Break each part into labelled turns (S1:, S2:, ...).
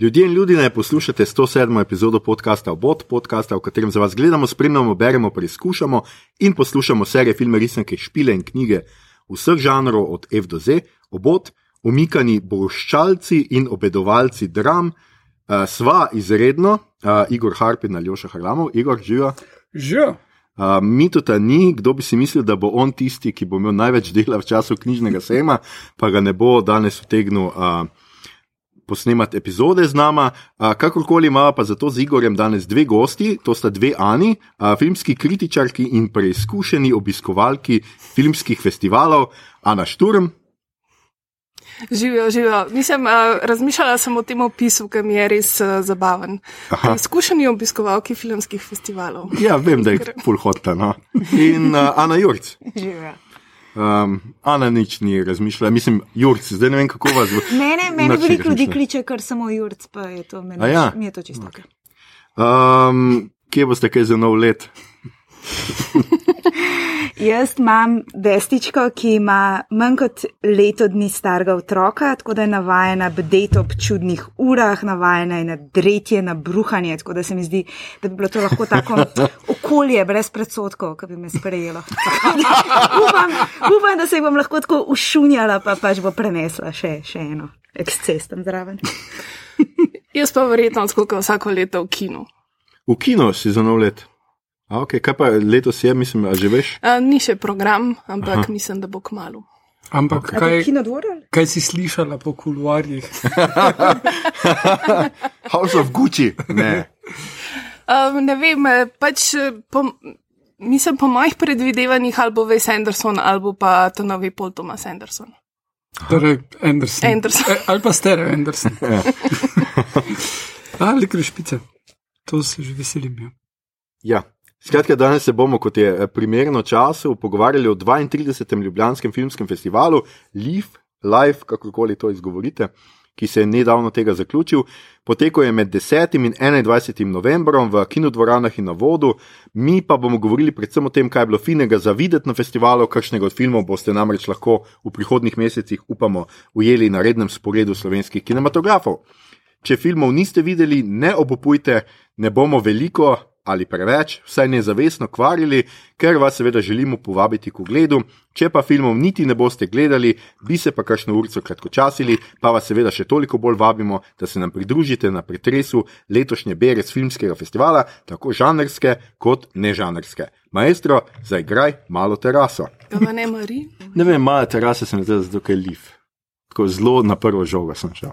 S1: Ljudje in ljudje, poslušate 107. epizodo podcasta Obot, podcasta, v katerem za vas gledamo, spremljamo, beremo, preizkušamo in poslušamo serije, filme, risanke, špile in knjige vseh žanrov, od F do Z. Obot, umikani boščalci in obedovalci dram, uh, sva izredno, uh, Igor Harpin ali Joša Harlamov, Igor, živa.
S2: Že.
S1: Uh, Mitota ni, kdo bi si mislil, da bo on tisti, ki bo imel največ dela v času knjižnega sejma, pa ga ne bo danes utegnil uh, posnemati epizode z nama. Uh, kakorkoli ima pa zato z Igorjem danes dve gosti, to sta dve Ani, uh, filmski kritičarki in preizkušeni obiskovalki filmskih festivalov, Ana Šturm.
S3: Živijo, živijo. Nisem uh, razmišljala samo o tem opisu, ki mi je res zabaven. Izkušeni obiskovalki filmskih festivalov.
S1: Ja, vem, da je full hot. No? In uh, Ana Jurc.
S4: Živijo.
S1: Um, Ana nič ni razmišljala, mislim, Jurc, zdaj ne vem, kako vas bo.
S4: Mene, mene veliko ljudi kliče, kar samo Jurc, pa je to meni.
S1: Ja?
S4: Mi je to čisto. Okay.
S1: Um, kje boste kaj za nov let?
S4: Jaz imam destičko, ki ima manj kot leto dni starega otroka, tako da je navajena bdeti ob čudnih urah, navajena je na dretje, na bruhanje, tako da se mi zdi, da bi bilo to lahko tako okolje brez predsotkov, ki bi me sprejelo. upam, upam, da se jih bom lahko tako ušunjala, pa pač bo prenesla še, še eno eksces tam zraven.
S3: Jaz pa verjetno skoliko vsako leto v kinu.
S1: V kino si za nov let. A, okay. Kaj pa letos je, mislim, a že veš?
S3: Uh, ni še program, ampak Aha. mislim, da bo kmalo.
S2: Ampak
S4: A to
S2: kaj, kaj si slišala po kuluarjih?
S1: House of Gucci. Ne.
S3: Uh, ne vem, eh, pač eh, po, mislim, po mojih predvidevanjih ali bo Wes Anderson ali pa to novi Paul Thomas Anderson.
S2: Torej, Anderson.
S3: Anderson.
S2: E, ali pa Stereo Anderson. ali krešpice. To se že veselim. Ja.
S1: Ja. Skratka, danes se bomo, kot je eh, primerno času, pogovarjali o 32. Ljubljanskem filmskem festivalu Live, Live, kakorkoli to izgovorite, ki se je nedavno tega zaključil. Potekal je med 10. in 21. novembrom v kinodvoranah in na vodu. Mi pa bomo govorili predvsem o tem, kaj je bilo finega za videti na festivalu, kakšnega od filmov boste namreč lahko v prihodnih mesecih, upamo, ujeli na rednem sporedu slovenskih kinematografov. Če filmov niste videli, ne obupujte, ne bomo veliko ali preveč, vsaj nezavestno kvarili, ker vas seveda želimo povabiti k ogledu. Če pa filmov niti ne boste gledali, bi se pa kakšno urico kratkočasili, pa vas seveda še toliko bolj vabimo, da se nam pridružite na pretresu letošnje Beres filmskega festivala, tako žanrske kot nežanrske. Maestro, zaigraj malo teraso.
S3: Pa ne mari.
S1: Ne vem, male terase se mi zdi, zato je liv. Tako zelo na prvo žogo sem šel.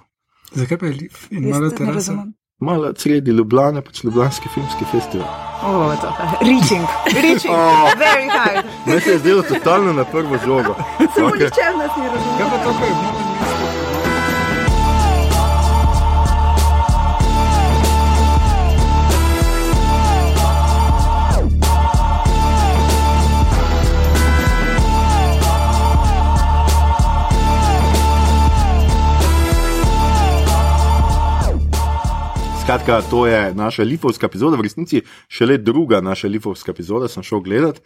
S2: Zakaj pa je liv in malo terasa?
S1: Malo sredi Ljubljana, pač Ljubljanski filmski festival.
S4: Oh, to pa. Reaching, reaching,
S1: Oh.
S4: very hard.
S1: Meni se je zdelo totalno na prvo žogo.
S4: Samo
S1: Okay.
S4: ničem nas ni razumel.
S2: Kaj pa to, kar je v novem mestu?
S1: Skratka, to je naša lifovska epizoda, v resnici šele druga naša lifovska epizoda, sem šel gledat.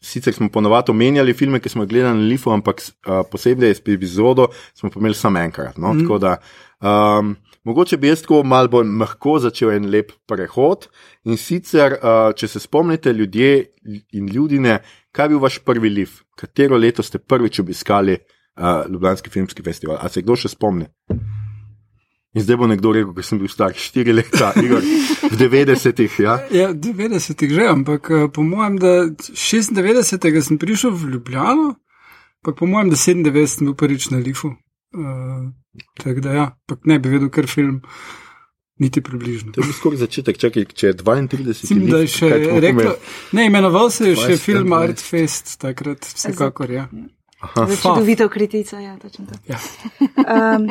S1: Sicer smo ponovadi omenjali filme, ki smo jih gledali na Lifu, ampak uh, posebej s epizodo smo imeli samo enkrat. No? Mm. Tako da, um, mogoče bi jaz tako malo bolj mehko začel en lep prehod. In sicer, uh, če se spomnite, ljudje in ljudine, kaj je bil vaš prvi Lif, katero leto ste prvič obiskali uh, Ljubljanski filmski festival? A se kdo še spomni? In zdaj bo nekdo rekel, ker sem bil star 4 leta, Igor, v 90-ih. Ja?
S2: Ja, 90-ih že, ampak eh, po mojem, da 96-ega sem prišel v Ljubljano, pa po mojem, da 97 sem bil prvič na Lifu. Uh, tako da ja, ampak ne bi vedel, ker film niti približno.
S1: To je bil skoraj začetek, čakaj, če je 32
S2: Mislim, da je
S1: let,
S2: še rekel, ne, imenoval se je še
S1: 20,
S2: film
S1: 21.
S2: Art Fest, takrat vsekakor, ja.
S4: Začudovito kritica, ja, točno to.
S2: ja.
S4: Um,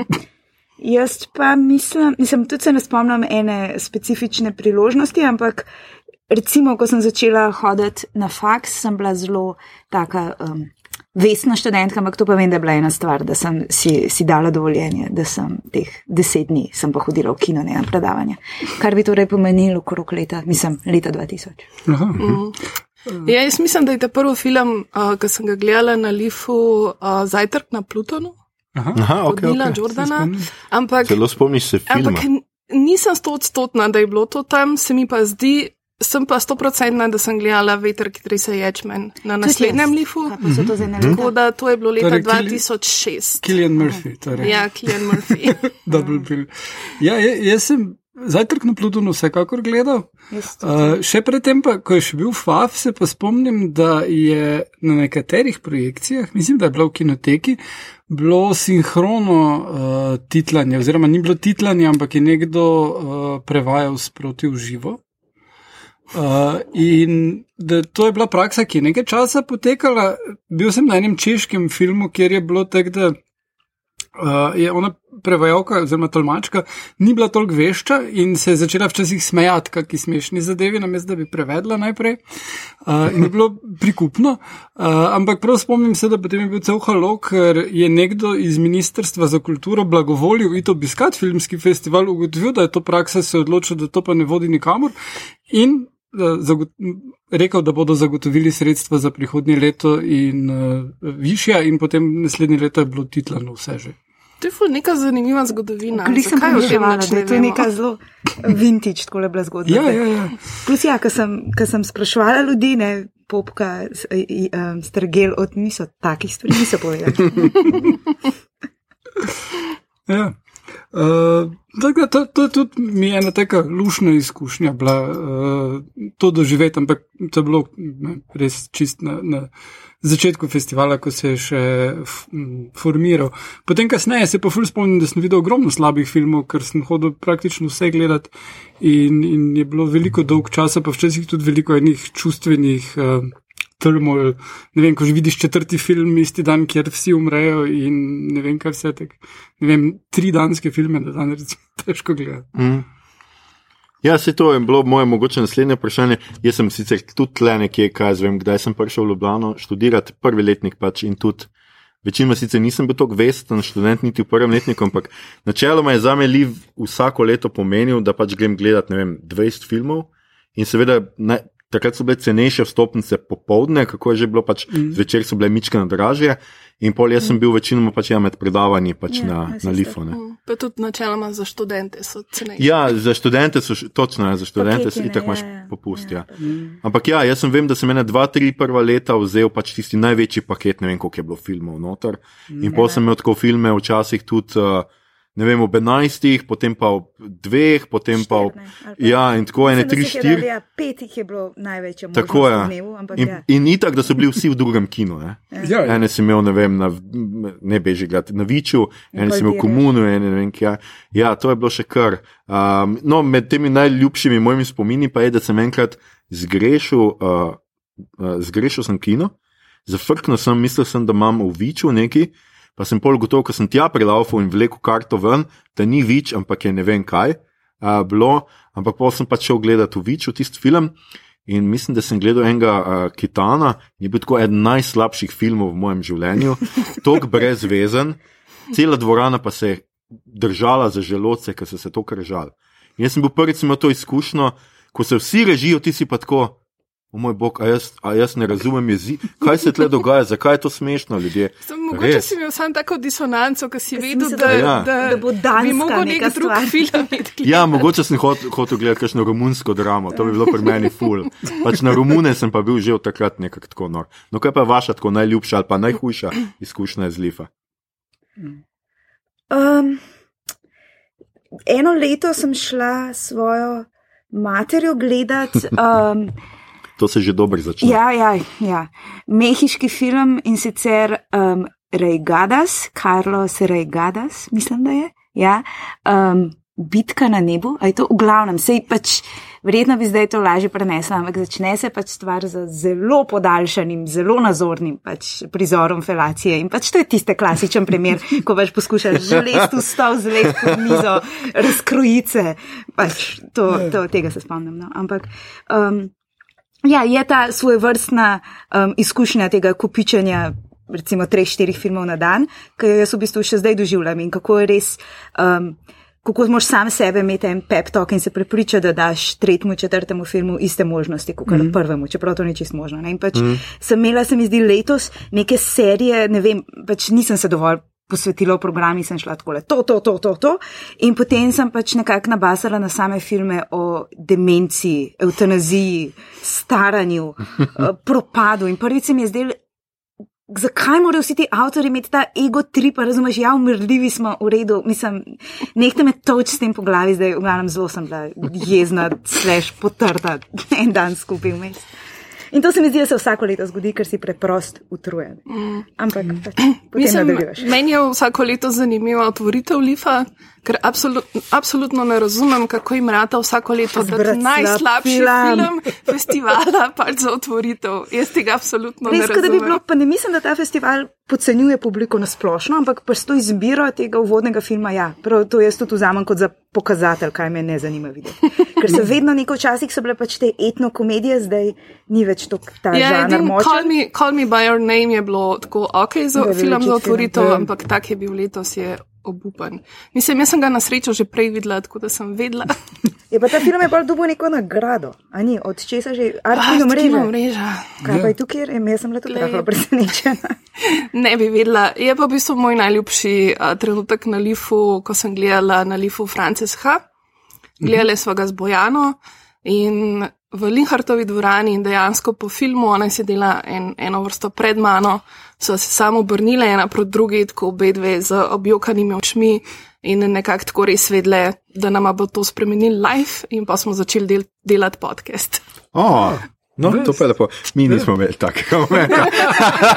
S4: jaz pa mislim, mislim, tudi se ne spomnim ene specifične priložnosti, ampak recimo, ko sem začela hoditi na faks, sem bila zelo taka. Um, Vesna študentka, ampak to pa vem, da je bila ena stvar, da sem si, si dala dovoljenje, da sem teh deset dni sem pa hodila v kino, ne na predavanje. Kar bi torej pomenilo okrog leta, mislim, leta 2000.
S2: Aha.
S3: Ja, jaz mislim, da je ta prvi film, uh, ki sem ga gledala na Lifu, uh, Zajtrk na Plutonu,
S2: Aha.
S1: Aha,
S3: od
S1: okay,
S3: Nila
S1: okay.
S3: Jordana. Ampak,
S1: Celo spomniš se filma.
S3: ampak nisem stotstotna, da je bilo to tam, se mi pa zdi, sem pa stoprocentna, da sem gledala veter, ki trese ječmen na naslednjem lifu.
S1: Mhm.
S3: Tako da to je bilo leta
S2: Torej, Kili-
S3: 2006.
S2: Killian Murphy. Torej.
S3: Ja, Kilian Murphy.
S2: Double bill. Ja, ja, jaz sem zajtrk na Plutonu vsekakor gledal. Uh, še predtem, pa, ko je še bil FAF, se pa spomnim, da je na nekaterih projekcijah, mislim, da je bilo v kinoteki, bilo sinhrono uh, titlanje, oziroma ni bilo titlanje, ampak je nekdo uh, prevajal sproti v živo. Uh, in da to je bila praksa, ki je nekaj časa potekala. Bil sem na enem češkem filmu, kjer je bilo tako, da uh, je ona prevajalka oziroma tolmačka ni bila toliko vešča in se je začela včasih smejati, kakšni smešni zadevi, namesto da bi prevedla najprej. Uh, in je bilo prikupno, uh, ampak prav spomnim se, da potem je bil cel halo, ker je nekdo iz Ministrstva za kulturo blagovolil iti obiskat filmski festival, ugotovil, da je to praksa, se je odločil, da to pa ne vodi nikamor. In uh, rekel, da bodo zagotovili sredstva za prihodnje leto in uh, višja, in potem naslednje leto je bilo titlano vse že.
S3: To je neka zanimiva zgodovina.
S4: Glih sem
S3: nič
S4: da je to
S3: vemo?
S4: neka zelo vintage, tako je bila zgodba.
S2: Ja, ja, ja.
S4: Plus, ja, ko sem, ko sem sprašvala ljudi, ne, popka, um, strgel od niso takih stvari, niso povedali.
S2: ja. Uh, tako da to, to tudi mi je ena taka lušna izkušnja bila uh, to doživeti, ampak to je bilo ne, res čist na, na začetku festivala, ko se je še m, formiral. Potem kasneje se pa ful spomnim, da sem videl ogromno slabih filmov, ker sem hodil praktično vse gledati in, in je bilo veliko dolg časa, pa včasih tudi veliko enih čustvenih. Uh, Turmoil, ne vem, ko že vidiš četrti film, isti dan, kjer vsi umrejo, in ne vem, kaj vse tek. Ne vem, tri danske filme, da danes recimo težko gledati.
S1: Mm. Ja, se to je bilo moje mogoče naslednje vprašanje. Jaz sem sicer tudi tle nekje, kaj jaz vem, kdaj sem prišel v Ljubljano študirati, prvi letnik pač in tudi. Večinoma sicer nisem bil tako vesten študent, niti v prvem letniku, ampak načeloma je za me liv vsako leto pomenil, da pač grem gledati, ne vem, 20 filmov in seveda takrat so bile cenejše vstopnice popovdne, kako je že bilo, pač
S2: Mhm.
S1: zvečer so bile mičke na dražje in pol jaz sem bil večinoma pač ja med predavanji pač
S4: Ja,
S1: na, na
S4: isto.
S1: Lifu. ne.
S3: Mm, Pa tudi načeloma za študente so cenejši.
S1: Ja, za študente so, točno, ja, za študente si
S4: ne,
S1: itak
S4: ja,
S1: imaš
S4: ja.
S1: popust. Ja.
S4: Ja.
S1: Ampak ja, jaz sem vem, da sem ene dva, tri prva leta vzel pač tisti največji paket, ne vem koliko je bilo filmov noter. In pol sem imel tako filme včasih tudi, uh, ne vem, ob 11, potem pa ob dveh, potem pa ob. Ja, in tako ene tri, štiri.
S4: Ja, pet jih je bilo največje
S1: Tako je.
S4: dnevu,
S1: In,
S4: ja.
S1: in itak, da so bili vsi v drugem kinu. Ne?
S2: Ja, ja.
S1: Ene si imel, ne vem, na, ne beži gledati na Viču, ene si imel v komunu, ene ne vem kje. Ja, to je bilo še kar. Um, no, med temi najljubšimi mojimi spomini pa je, da sem enkrat zgrešil, uh, uh, zgrešil sem kino, zafrknil sem, mislil sem, da imam v Viču neki, pa sem pol gotov, ko sem tja prilaufal in vlekel karto ven, da ni Vič, ampak je ne vem kaj uh, bilo, ampak pol sem pač šel gledati v Viču tisti film. In mislim, da sem gledal enega uh, Kitana, je bil tako eden najslabših filmov v mojem življenju, tako brezvezen, cela dvorana pa se je držala za želodce, ker so se to kržali. In jaz sem bil prvič imel to izkušnjo, ko se vsi režijo, ti si pa tako. O moj bog, a jaz, a jaz ne razumem jezika, kaj se tle dogaja, zakaj je to smešno, ljudje.
S3: Sem, mogoče
S1: Res.
S3: si imel samo tako disonanco, ker si vedel, da,
S4: da-
S1: Ja.
S3: da,
S4: da bo danska
S3: bi mogel nek
S4: neka
S3: drug
S4: stvar.
S3: film.
S1: Ja, mogoče sem hotel, hotel gledati kakšno romunsko dramo, to bi bilo pri meni ful. Pač na Romune sem pa bil že od takrat nekako tako nor. No, kaj pa vaša tako najljubša ali pa najhujša izkušnja iz Lifa?
S4: Um, eno leto sem šla svojo materjo gledat. Um,
S1: To se že dobro začne.
S4: ja, ja, ja, mehiški film in sicer um, Reigadas, Carlos Reigadas, mislim, da je. Ja, um, Bitka na nebu, a je to v glavnem, sej pač. Verjetno bi zdaj to lažje prenesla, ampak začne se pač stvar z zelo podaljšanim, zelo nazornim pač prizorom felacije. In pač to je tisti klasičen primer, ko pač poskušaš želeti v stol, zleti pod mizo, razkrojice. Pač to, to, tega se spomnim. No. Ampak um, ja, je ta svoj vrstna um, izkušnja tega kupičanja. Recimo, treh, štirih filmov na dan, ki jo jaz v bistvu še zdaj doživljam in kako je res, um, kako moš sam sebe imeti en pep talk in se prepričati, da daš tretjemu, četrtemu filmu iste možnosti, kot mm. prvemu, čeprav to ni čisto možno. Ne? In pač mm. sem imela, se mi zdi, letos neke serije, ne vem, pač nisem se dovolj posvetila v programi, sem šla tako le to, to, to, to, to. In potem sem pač nekako nabasala na same filme o demenciji, eutanaziji, staranju, eh, propadu. In prvič se mi je zdelo, zakaj morajo vsi ti avtori imeti ta ego trip, razumeš, ja, umrljivi smo v redu. Mislim, nekaj me toč s tem po glavi, zdaj v glavnem zelo sem bila jezna, slash potrta en dan skupaj vmes. In to se mi zdi, da se vsako leto zgodi, ker si preprost utrujen. Mm. Ampak pač, potem
S3: Mislim,
S4: nadaljuješ.
S3: meni je vsako leto zanimiva otvoritev Lifa, ker absolut, absolutno ne razumem, kako jim rata vsako leto najslabši
S4: film.
S3: film festivala pač za otvoritev. Jaz tega absolutno
S4: Res,
S3: ne
S4: kot da bi
S3: razumem.
S4: bilo, pa ne mislim, da ta festival podcenjuje publiko na splošno, ampak pač to izbiro tega uvodnega filma, ja, prav to jaz tudi vzamem kot za pokazatelj, kaj me ne zanima videti. Ker so vedno neko včasih so bile pač te etno komedije, zdaj ni več to ta
S3: Ja,
S4: žanr
S3: edin, call, me, call me by your name je bilo tako ok za
S4: Da,
S3: film za otvoritev,
S4: ja.
S3: ampak tak je bil letos, je obupan. Mislim, jaz sem ga na srečo že prej videla, tako da sem vedela.
S4: Je pa ta film je bolj dobil neko nagrado, a ni, od česa že,
S3: Kino
S4: mreža.
S3: mreža.
S4: Kaj pa je tukaj, Em, jaz sem bila tudi
S3: Glej.
S4: rahlo presenečena.
S3: Ne bi vedela. Je pa v bistvu moj najljubši a, trenutek na Lifu, ko sem gledala na Lifu Frances H. Gledali smo ga z Bojano in v Linhartovi dvorani in dejansko po filmu, ona je sedela en, eno vrsto pred mano, so se samo obrnile ena proti drugi, tako obe dve z objokanimi očmi in nekako tako res vedle, da nama bo to spremenil life in pa smo začeli del, delati podcast.
S1: Oh, no, to pa je lepo. Mi nismo imeli takega momenta.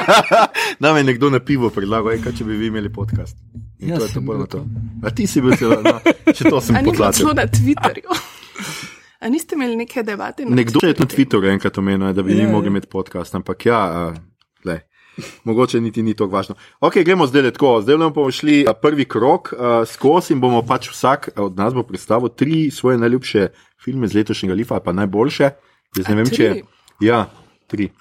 S1: Nam je nekdo na pivo predlagal, "Ej, kaj če bi vi imeli podcast. In to je to to. A ti si bil celo, no, če to sem
S3: A ni bilo
S1: potlačil.
S3: celo na Twitterju? A niste imeli neke debate?
S1: Nekdo je na Twitterju enkrat omenil, da bi mi
S2: ja.
S1: mogli imeti podcast, ampak ja, uh, le. Mogoče niti ni to važno. Ok, gremo zdaj le tako. Zdaj bomo šli prvi krok uh, skozi in bomo pač vsak od nas bo predstavil tri svoje najljubše filme z letošnjega Lifa, ali pa najboljše. Jaz ne
S3: A
S1: vem, če je. Ja, tri.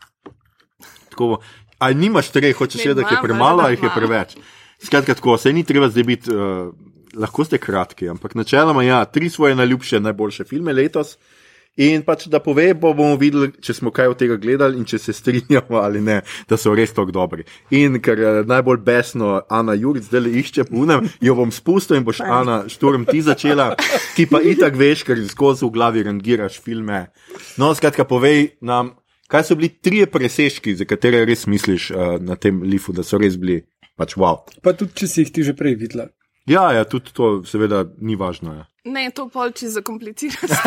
S1: Tako bo. A nimaš treh, hočeš reči, da jih je premalo, ali jih je preveč. Skratka, tako, se ni treba zdaj biti, uh, lahko ste kratki, ampak načeloma, ja, tri svoje najljubše, najboljše filme letos. In pač da pove, bo bomo videli, če smo kaj od tega gledali in če se strinjamo ali ne, da so res tako dobri. In ker eh, najbolj besno Ana Juric zdaj išče punem, jo bom spustil in boš Ana Šturm ti začela, ki pa itak veš, ker skozi v glavi rangiraš filme. No, skratka, povej nam, kaj so bili trije presežki, za katere res misliš uh, na tem lifu, da so res bili pač wow.
S2: Pa tudi, če si jih ti že prej videla.
S1: Ja, ja, tudi to seveda ni važno. Ja.
S3: Ne, to polči za kompliciranost.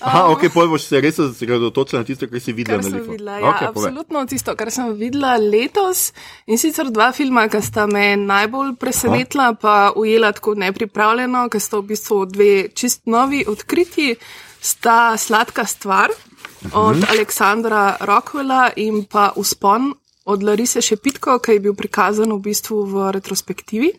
S1: Aha, ok, poj boš se res osredotočila na tisto, kar si videla
S3: Kar sem videla, ja, okay, absolutno tisto, kar sem videla letos. In sicer dva filma, ki sta me najbolj presenetila, pa ujela tako nepripravljeno, ker sta v bistvu dve čist novi odkriti, sta Sladka stvar od
S1: Mhm.
S3: Aleksandra Rockwella in pa Uspon od Larise Šepitko, ki je bil prikazan v bistvu v retrospektivi.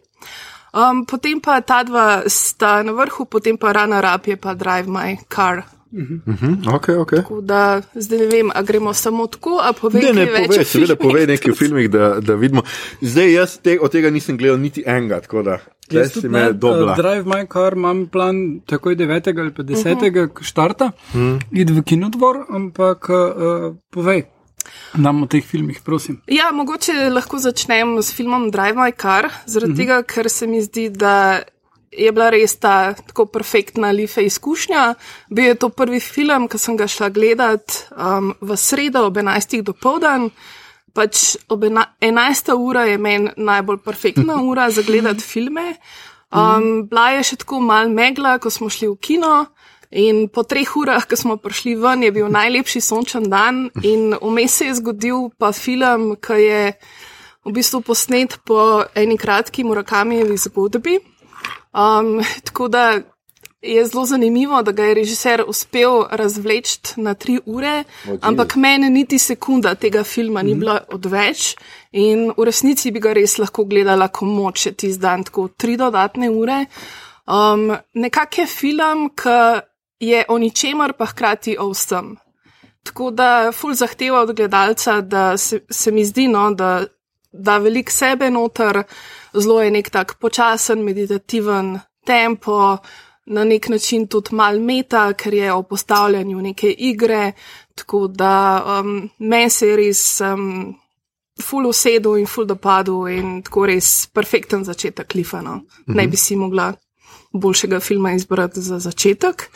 S3: Um, potem pa ta dva sta na vrhu, potem pa Runner Up je pa Drive My Car.
S1: Mhm, ok, ok.
S3: Tako da zdaj ne vem, a gremo samo tako, a povem
S1: Ne, ne,
S3: kaj več.
S1: povej, seveda povej nekaj o filmih, da, da vidimo. Zdaj jaz te, od tega nisem gledal niti enega, tako da
S2: Jaz
S1: si
S2: tudi
S1: me
S2: ne,
S1: dobila.
S2: uh, Drive My Car imam plan takoj 9. ali pa 10. Uh. -huh. štarta, uh -huh. id v kinodvor, ampak uh, povej nam o teh filmih, prosim.
S3: Ja, mogoče lahko začnem s filmom Drive My Car, zaradi mm -hmm. tega, ker se mi zdi, da je bila res ta tako perfektna life izkušnja. Bil je to prvi film, ki sem ga šla gledat um, v sredo ob 11. do povdan. Pač ob ena, 11. ura je meni najbolj perfektna ura za gledati filme. Um, bila je še tako mal megla, ko smo šli v kino. In po treh urah, ko smo prišli ven, je bil najlepši sončen dan, in vmes se je zgodil pa film, ki je v bistvu posnet po eni kratki Murakamijevi zgodbi. Um, tako da je zelo zanimivo, da ga je režiser uspel razvleči na tri ure, ampak meni niti sekunda tega filma ni bila odveč in v resnici bi ga res lahko gledala komoč, če ti zdan tako tri dodatne ure. Um, Nekak je film, ki je o ničemer, pa hkrati o vsem. Tako da ful zahteva od gledalca, da se, se mi zdi, no, da da velik sebe noter, zelo je nek tak počasen, meditativen tempo, na nek način tudi mal meta, ker je o postavljanju neke igre, tako da um, meni se je res um, full usedu in full dopadu in tako res perfekten začetek klifa. No. Ne bi si mogla boljšega filma izbrati za začetek.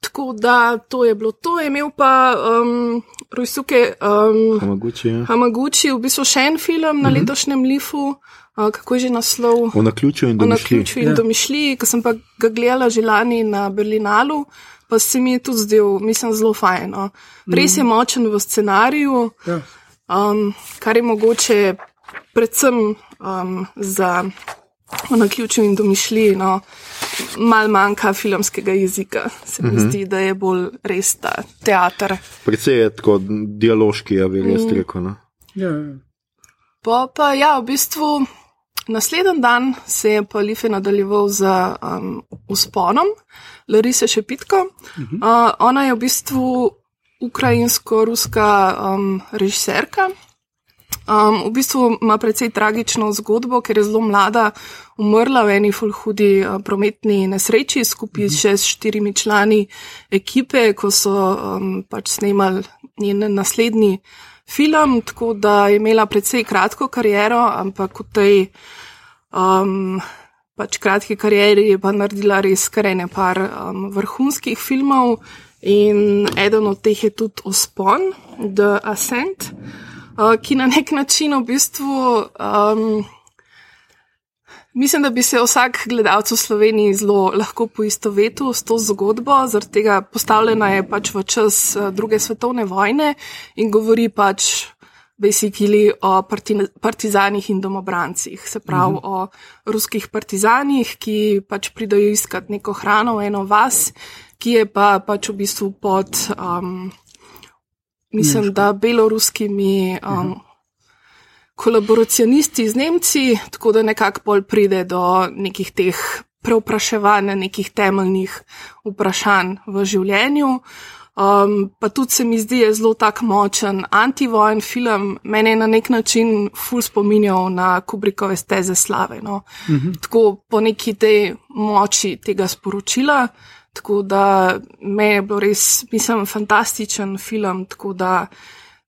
S3: Tako da to je bilo to, je imel pa um, Rojsuke um,
S1: Hamaguchi, ja.
S3: Hamaguchi, v bistvu še en film na letošnjem lifu, uh, kako je že naslov.
S1: O naključju in
S3: O
S1: domišljiji.
S3: naključju in
S2: Ja.
S3: domišljiji, ki sem pa ga gledala že lani na Berlinalu, pa se mi je tudi zdel, mislim, zelo fajn. No. Res je močen v scenariju,
S2: Ja.
S3: um, kar je mogoče predvsem um, za o naključju in domišljiji. No. Mal manjka filmskega jezika, se mi uh -huh. zdi, da je bolj res ta teater.
S1: Predvsej je tako dialoški, ja bi
S3: Mm.
S1: res rekel. No.
S2: Ja, ja.
S3: Pa, pa ja, v bistvu naslednji dan se je pa Life nadaljeval z um, usponom Larise Šepitko. Uh, ona je v bistvu ukrajinsko-ruska um, režiserka. Um, v bistvu ima precej tragično zgodbo, ker je zelo mlada umrla v eni full hudi uh, prometni nesreči skupaj še s štirimi člani ekipe, ko so um, pač snemali njen naslednji film, tako da je imela precej kratko kariero, ampak v tej um, pač kratki karieri je pa naredila res kar ene par um, vrhunskih filmov. In eden od teh je tudi Ospon, The Ascent, uh, ki na nek način v bistvu. Um, Mislim, da bi se vsak gledalec v Sloveniji zelo lahko poistovetil s to zgodbo, zaradi tega postavljena je pač v čas eh, druge svetovne vojne in govori pač basically o parti- partizanih in domobrancih, se pravi uh -huh. o ruskih partizanih, ki pač pridajo iskat neko hrano v eno vas, ki je pa pač v bistvu pod, um, mislim, da beloruskimi. Um, kolaboracionisti z Nemci, tako da nekako bolj pride do nekih teh preopraševanj, nekih temeljnih vprašanj v življenju. Um, pa tudi se mi zdi, da je zelo tak močen antivojen film, mene je na nek način ful spominjal na Kubrikove steze slave. No. Uh -huh. Tako po neki tej moči tega sporočila. Tako da me je bilo res, mislim, fantastičen film. Tako da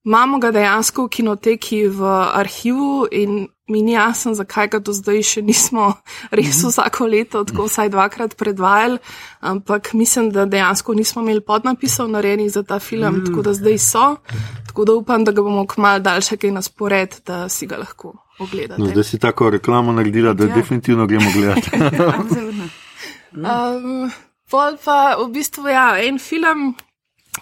S3: imamo ga dejansko v kinoteki v arhivu in mi ni jasno, zakaj ga do zdaj še nismo res vsako leto, tako vsaj dvakrat predvajali. Ampak mislim, da dejansko nismo imeli podnapisov narejenih za ta film, mm. tako da zdaj so. Tako da upam, da ga bomo kmalo daljše kaj na spored, da si ga lahko ogledate.
S1: No, zdaj si tako reklamo naredila, da
S3: Ja.
S1: ja. definitivno gremo gledati.
S4: Absolutno.
S3: Um, pol pa v bistvu ja, en film,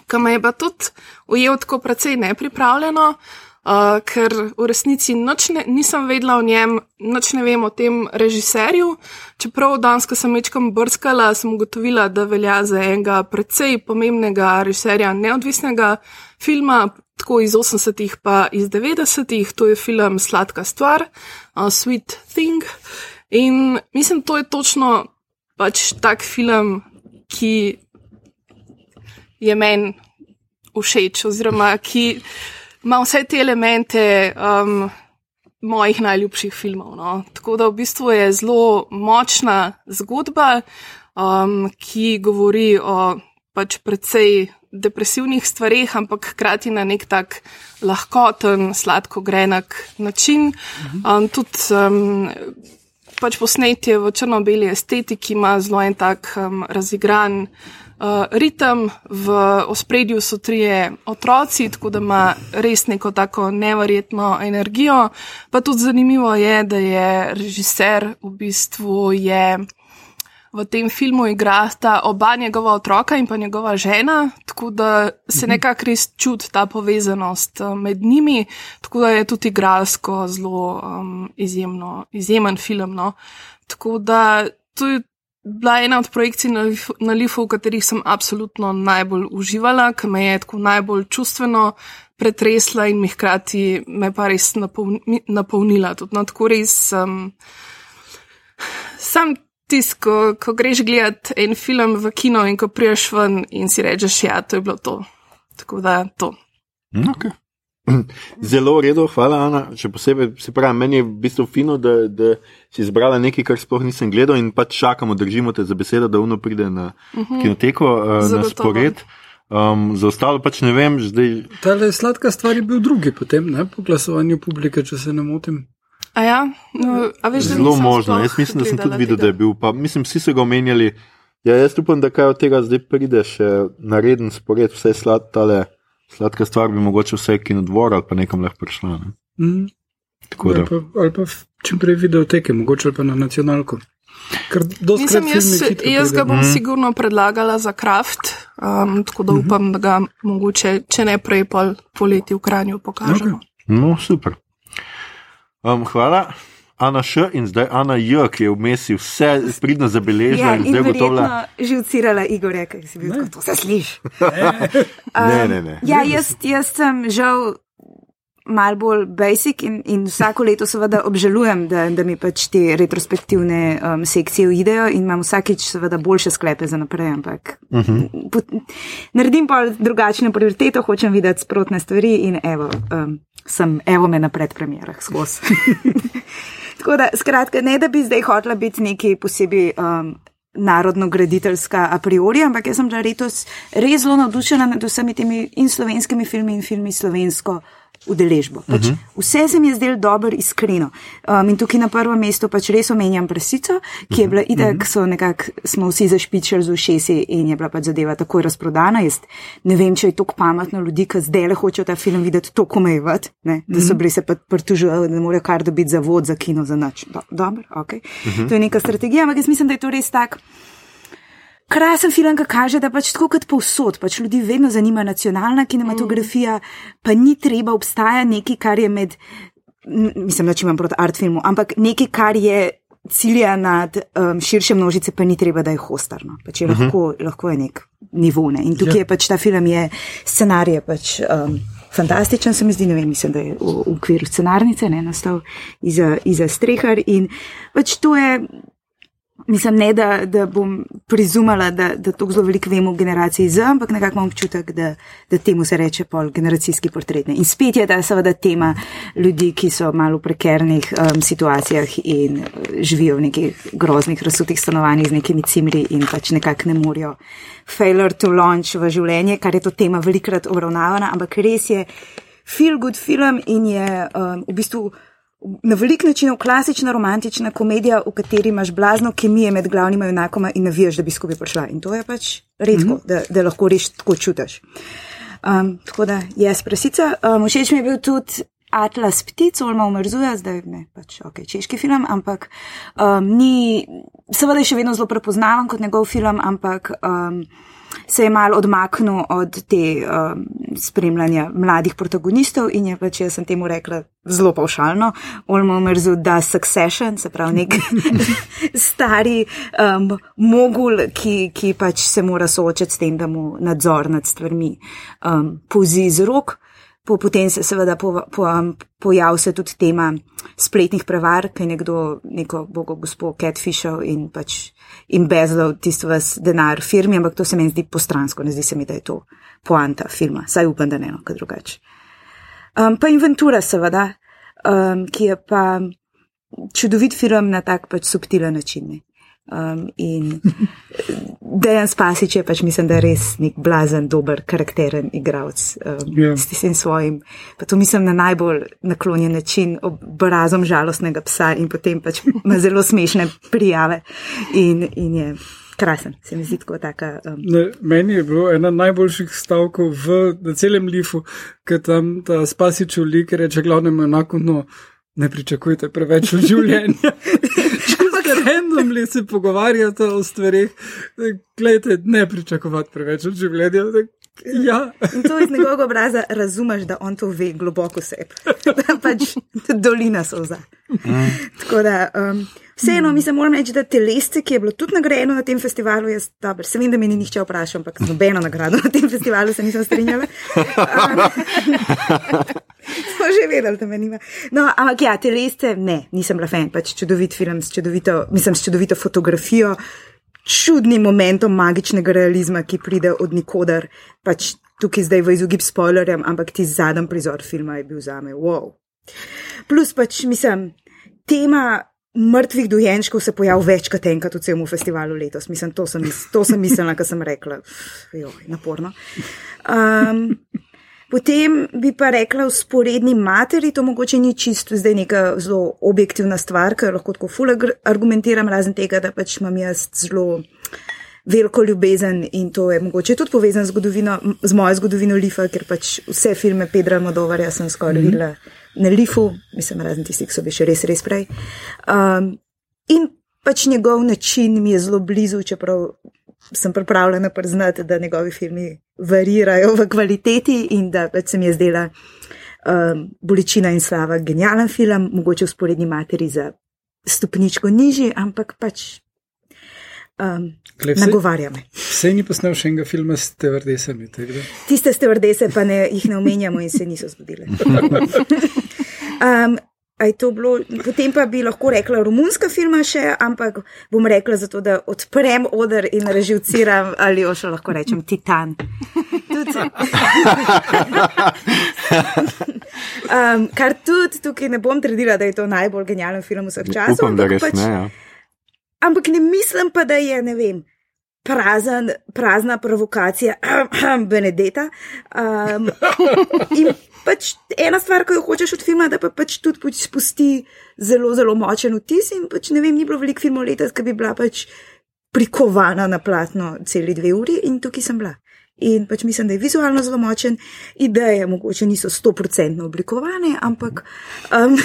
S3: ki me je pa tudi ujel tako precej nepripravljeno, uh, ker v resnici ne, nisem vedela o njem, nič ne vem o tem režiserju. Čeprav danes, ko sem večkrat brskala, sem ugotovila, da velja za enega precej pomembnega režiserja neodvisnega filma. Tako iz 80-ih, pa iz 90-ih, to je film Sladka stvar, uh, Sweet Thing. In mislim, to je točno pač tak film, ki je meni všeč, oziroma ki ima vse te elemente um, mojih najljubših filmov. No. Tako da v bistvu je zelo močna zgodba, um, ki govori o pač precej depresivnih stvarih, ampak hkrati na nek tak lahkoten, sladko grenak način. Um, tudi um, pač posnet je v črno-beli estetiki, ima zelo en tak um, razigran uh, ritem, v ospredju so trije otroci, tako da ima res neko tako neverjetno energijo. Pa tudi zanimivo je, da je režiser v bistvu je. V tem filmu igrata oba njegova otroka in pa njegova žena, tako da se nekako res čuti ta povezanost eh, med njimi, tako da je tudi igralsko zelo um, izjemno, izjemen film. No. Tako da to je bila ena od projekcij na, na Lifu, v katerih sem absolutno najbolj uživala, ki me je tako najbolj čustveno pretresla in mi hkrati me pa res napolni, napolnila. Tudi, no, tako res. Um, Sam tisti, ko, ko greš gledat en film v kino in ko priješ ven in si rečeš, ja, to je bilo to. Tako da to.
S1: Okay. Zelo v redu, hvala, Ana. Še posebej se pravi, meni je v bistvu fino, da, da si izbrala nekaj, kar sploh nisem gledal in pač čakamo, držimo te za besedo, da uno pride na uh -huh. kinoteko, uh, na
S3: Zagotovo.
S1: spored. Um, za ostalo pač ne vem, zdaj.
S2: Ta le sladka stvar je bil drugi potem, ne po glasovanju publike, če se ne motim.
S3: A ja, no, a veš, da
S1: Zelo možno. Jaz mislim, da sem tudi videl,
S3: tega.
S1: da je bil. Pa, mislim, vsi so ga omenjali. Ja, jaz upam, da kaj od tega zdaj pride še nareden spored, vse slad, tale, sladka stvar bi mogoče vse kinodvor ali pa nekam lahko prišla. Ne?
S2: Mm.
S1: Tako da.
S2: Ali pa, ali pa čim prej videoteke, mogoče ali pa na nacionalko. Krat
S3: jaz,
S2: filmi hitro
S3: jaz ga bom
S1: Mhm.
S3: sigurno predlagala za kraft, um, tako da upam, da ga mogoče, če ne prej, pol poleti v Kranju pokažemo.
S1: No, super. Um, hvala. Ana Š in zdaj Ana J, ki je vmes vse pridno zabeležila
S4: Ja,
S1: in zdaj gotovila.
S4: že ucirala Igorja, ker si bil tako, to se sliši.
S1: Ne, ne, ne.
S4: Ja, jaz, jaz sem žal mal bolj basic in, in vsako leto seveda obžalujem, da, da mi pač te retrospektivne um, sekcije uidejo in imam vsakič seveda boljše sklepe za naprej, ampak uh -huh. pot, naredim pa drugačne prioritete, hočem videti sprotne stvari in evo, um, sem evo me na predpremjerah skozi. Tako da, skratka, ne da bi zdaj hotela biti neki posebej um, narodno-graditeljska a priori, ampak jaz sem bila res zelo navdušena nad vsemi temi in slovenskimi filmi in filmi slovensko udeležbo. Pač uh -huh. Vse se mi je zdelo dobro, iskreno. Um, in tukaj na prvem mestu pač res omenjam prasico, ki je bila itak, uh -huh. so nekako smo vsi zašpičali z ušesi in je bila pač zadeva takoj razprodana. Jaz ne vem, če je tako pametno ljudi, ki zdaj le hočejo ta film videti, to komejevati, da so bili se pa pritužili, da ne morejo kar dobiti zavod za kino za noč. Do, dobro, ok. Uh -huh. To je neka strategija, ampak jaz mislim, da je to res tak. Krasen film, ki kaže, da pač tako kot povsod, pač ljudi vedno zanima nacionalna kinematografija, pa ni treba obstaja nekaj, kar je med, mislim, da če imam proti art filmu, ampak nekaj, kar je cilja nad um, širše množice, pa ni treba, da je hostarno. Pač je lahko, lahko je nek nivo. Ne? In tukaj je pač ta film, je scenarij je pač. Um, Fantastičen se mi zdi, ne vem, mislim, da je v, v okviru scenarnice, ne nastal iza, iza strehar in pač to je Mislim, ne da, da bom prizumala, da, da to zelo veliko vemo o generaciji Z, ampak nekako imam občutek, da, da temu se reče pol generacijski portret. ne. In spet je ta seveda tema ljudi, ki so malo v prekernih um, situacijah in uh, živijo v nekih groznih, razsutih stanovanjih z nekimi cimri in pač nekako ne morejo failure to launch v življenje, kar je to tema velikrat obravnavana, ampak res je feel good film in je um, v bistvu na velik način klasična romantična komedija, v kateri imaš blazno kemijo med glavnima junakoma in navijaš, da bi skupaj prišla. In to je pač redko, mm -hmm. da, da lahko res tako čutiš. Um, tako da, jaz prasica. Um, všeč mi je bil tudi Atlas ptic, Olma umrzuje, zdaj ne, pač ok, češki film, ampak um, ni, seveda je še vedno zelo prepoznaven kot njegov film, ampak. Um, se je malo odmaknil od te um, spremljanja mladih protagonistov in je pač, jaz sem temu rekla zelo paušalno, Olmo Mrzu, da Succession, se pravi nek stari um, mogul, ki, ki pač se mora soočati s tem, da mu nadzor nad stvarmi um, pozi z rok. Po, potem se seveda po, po, um, pojav se tudi tema spletnih prevar, ki je nekdo neko bogo gospo catfishal in pač in bezlal tisto vas denar firmi, ampak to se meni zdi postransko, ne zdi se mi, da je to poanta filma, saj upam, da ne eno, kaj drugače. Um, pa Inventura seveda, um, ki je pa čudovit film na tak pač subtilen način. Ne. Um, in Dejan Spasič je pač, mislim, da res nek blazen, dober, karakteren igralec um,
S2: Ja.
S4: s tistim svojim, pa to mislim na najbolj naklonjen način, obrazom žalostnega psa in potem pač ima zelo smešne prijave in, in je krasen, se mi zdi tako taka. Um,
S2: Ne, meni je bilo ena najboljših stavkov v na celem lifu, ker tam ta spasičev lik reče glavnemu enako, no, ne pričakujte preveč od življenja. Čisto randomly se pogovarjate o stvarih, ne pričakovati preveč od življenja. Ja,
S4: In to iz njegovega obraza razumeš, da on to ve globoko sebi. Da pač dolina solza. Tako da, um, vseeno, mi se moram reči, da telesce, ki je bilo tudi nagrajeno na tem festivalu, jaz dobro, se vem, da me ni nihče vprašal, ampak z nobeno nagrado na tem festivalu se nisem strinjala. Um, Smo že vedeli, da me nima. No, ampak ja, telesce, ne, nisem bila fan, pač čudovit film, s čudovito, mislim, s čudovito fotografijo čudnim momentom magičnega realizma, ki pride od nikoder, pač tukaj zdaj v izogib spoilerjem, ampak ti zadnji prizor filma je bil za me wow. Plus pač mislim, tema mrtvih dojenčkov se pojavil večkrat enkrat v celem festivalu letos. Mislim, to sem, to sem mislila, kar sem rekla. Joj, naporno. Um, Potem bi pa rekla v sporedni materi, to mogoče ni čisto zdaj neka zelo objektivna stvar, ker lahko tako ful argumentiram, razen tega, da pač imam jaz zelo veliko ljubezen in to je mogoče tudi povezano z, z mojo zgodovino Lifa, ker pač vse filme Pedra Modovarja sem skoraj mm -hmm. videla na Lifu, mislim, razen tistih, ki so bili še res, res prej. Um, in pač njegov način mi je zelo blizu, čeprav sem pripravljena priznati, da njegovi filmi varirajo v kvaliteti in da pač se mi je zdela um, Bolečina in slava genijalen film, mogoče v sporedni materi za stopničko nižji, ampak pač. Um, Nagovarja me.
S2: Vse ni posnel še enega filma s stevardesami.
S4: Tiste stevardese pa ne, jih ne omenjamo in se niso zgodile. um, Bilo, potem pa bi lahko rekla romunska filma še, ampak bom rekla zato, da odprem odr in režiciram ali jo še lahko rečem Titan. um, kar tudi tukaj ne bom trdila, da je to najbolj genijalen film vseh časov.
S1: Upam, da res pač, ne. Ja.
S4: Ampak ne mislim pa, da je, ne vem. Prazen, prazna provokacija, Benedeta. Um, in pač ena stvar, ki jo hočeš od filma, da pa pač tudi pač spusti zelo, zelo močen vtis. In pač ne vem, ni bilo veliko filmov letos, ki bi bila pač prikovana na platno celi dve uri in tukaj sem bila. In pač mislim, da je vizualno zelo močen, ideje mogoče niso stoprocentno oblikovane, ampak um,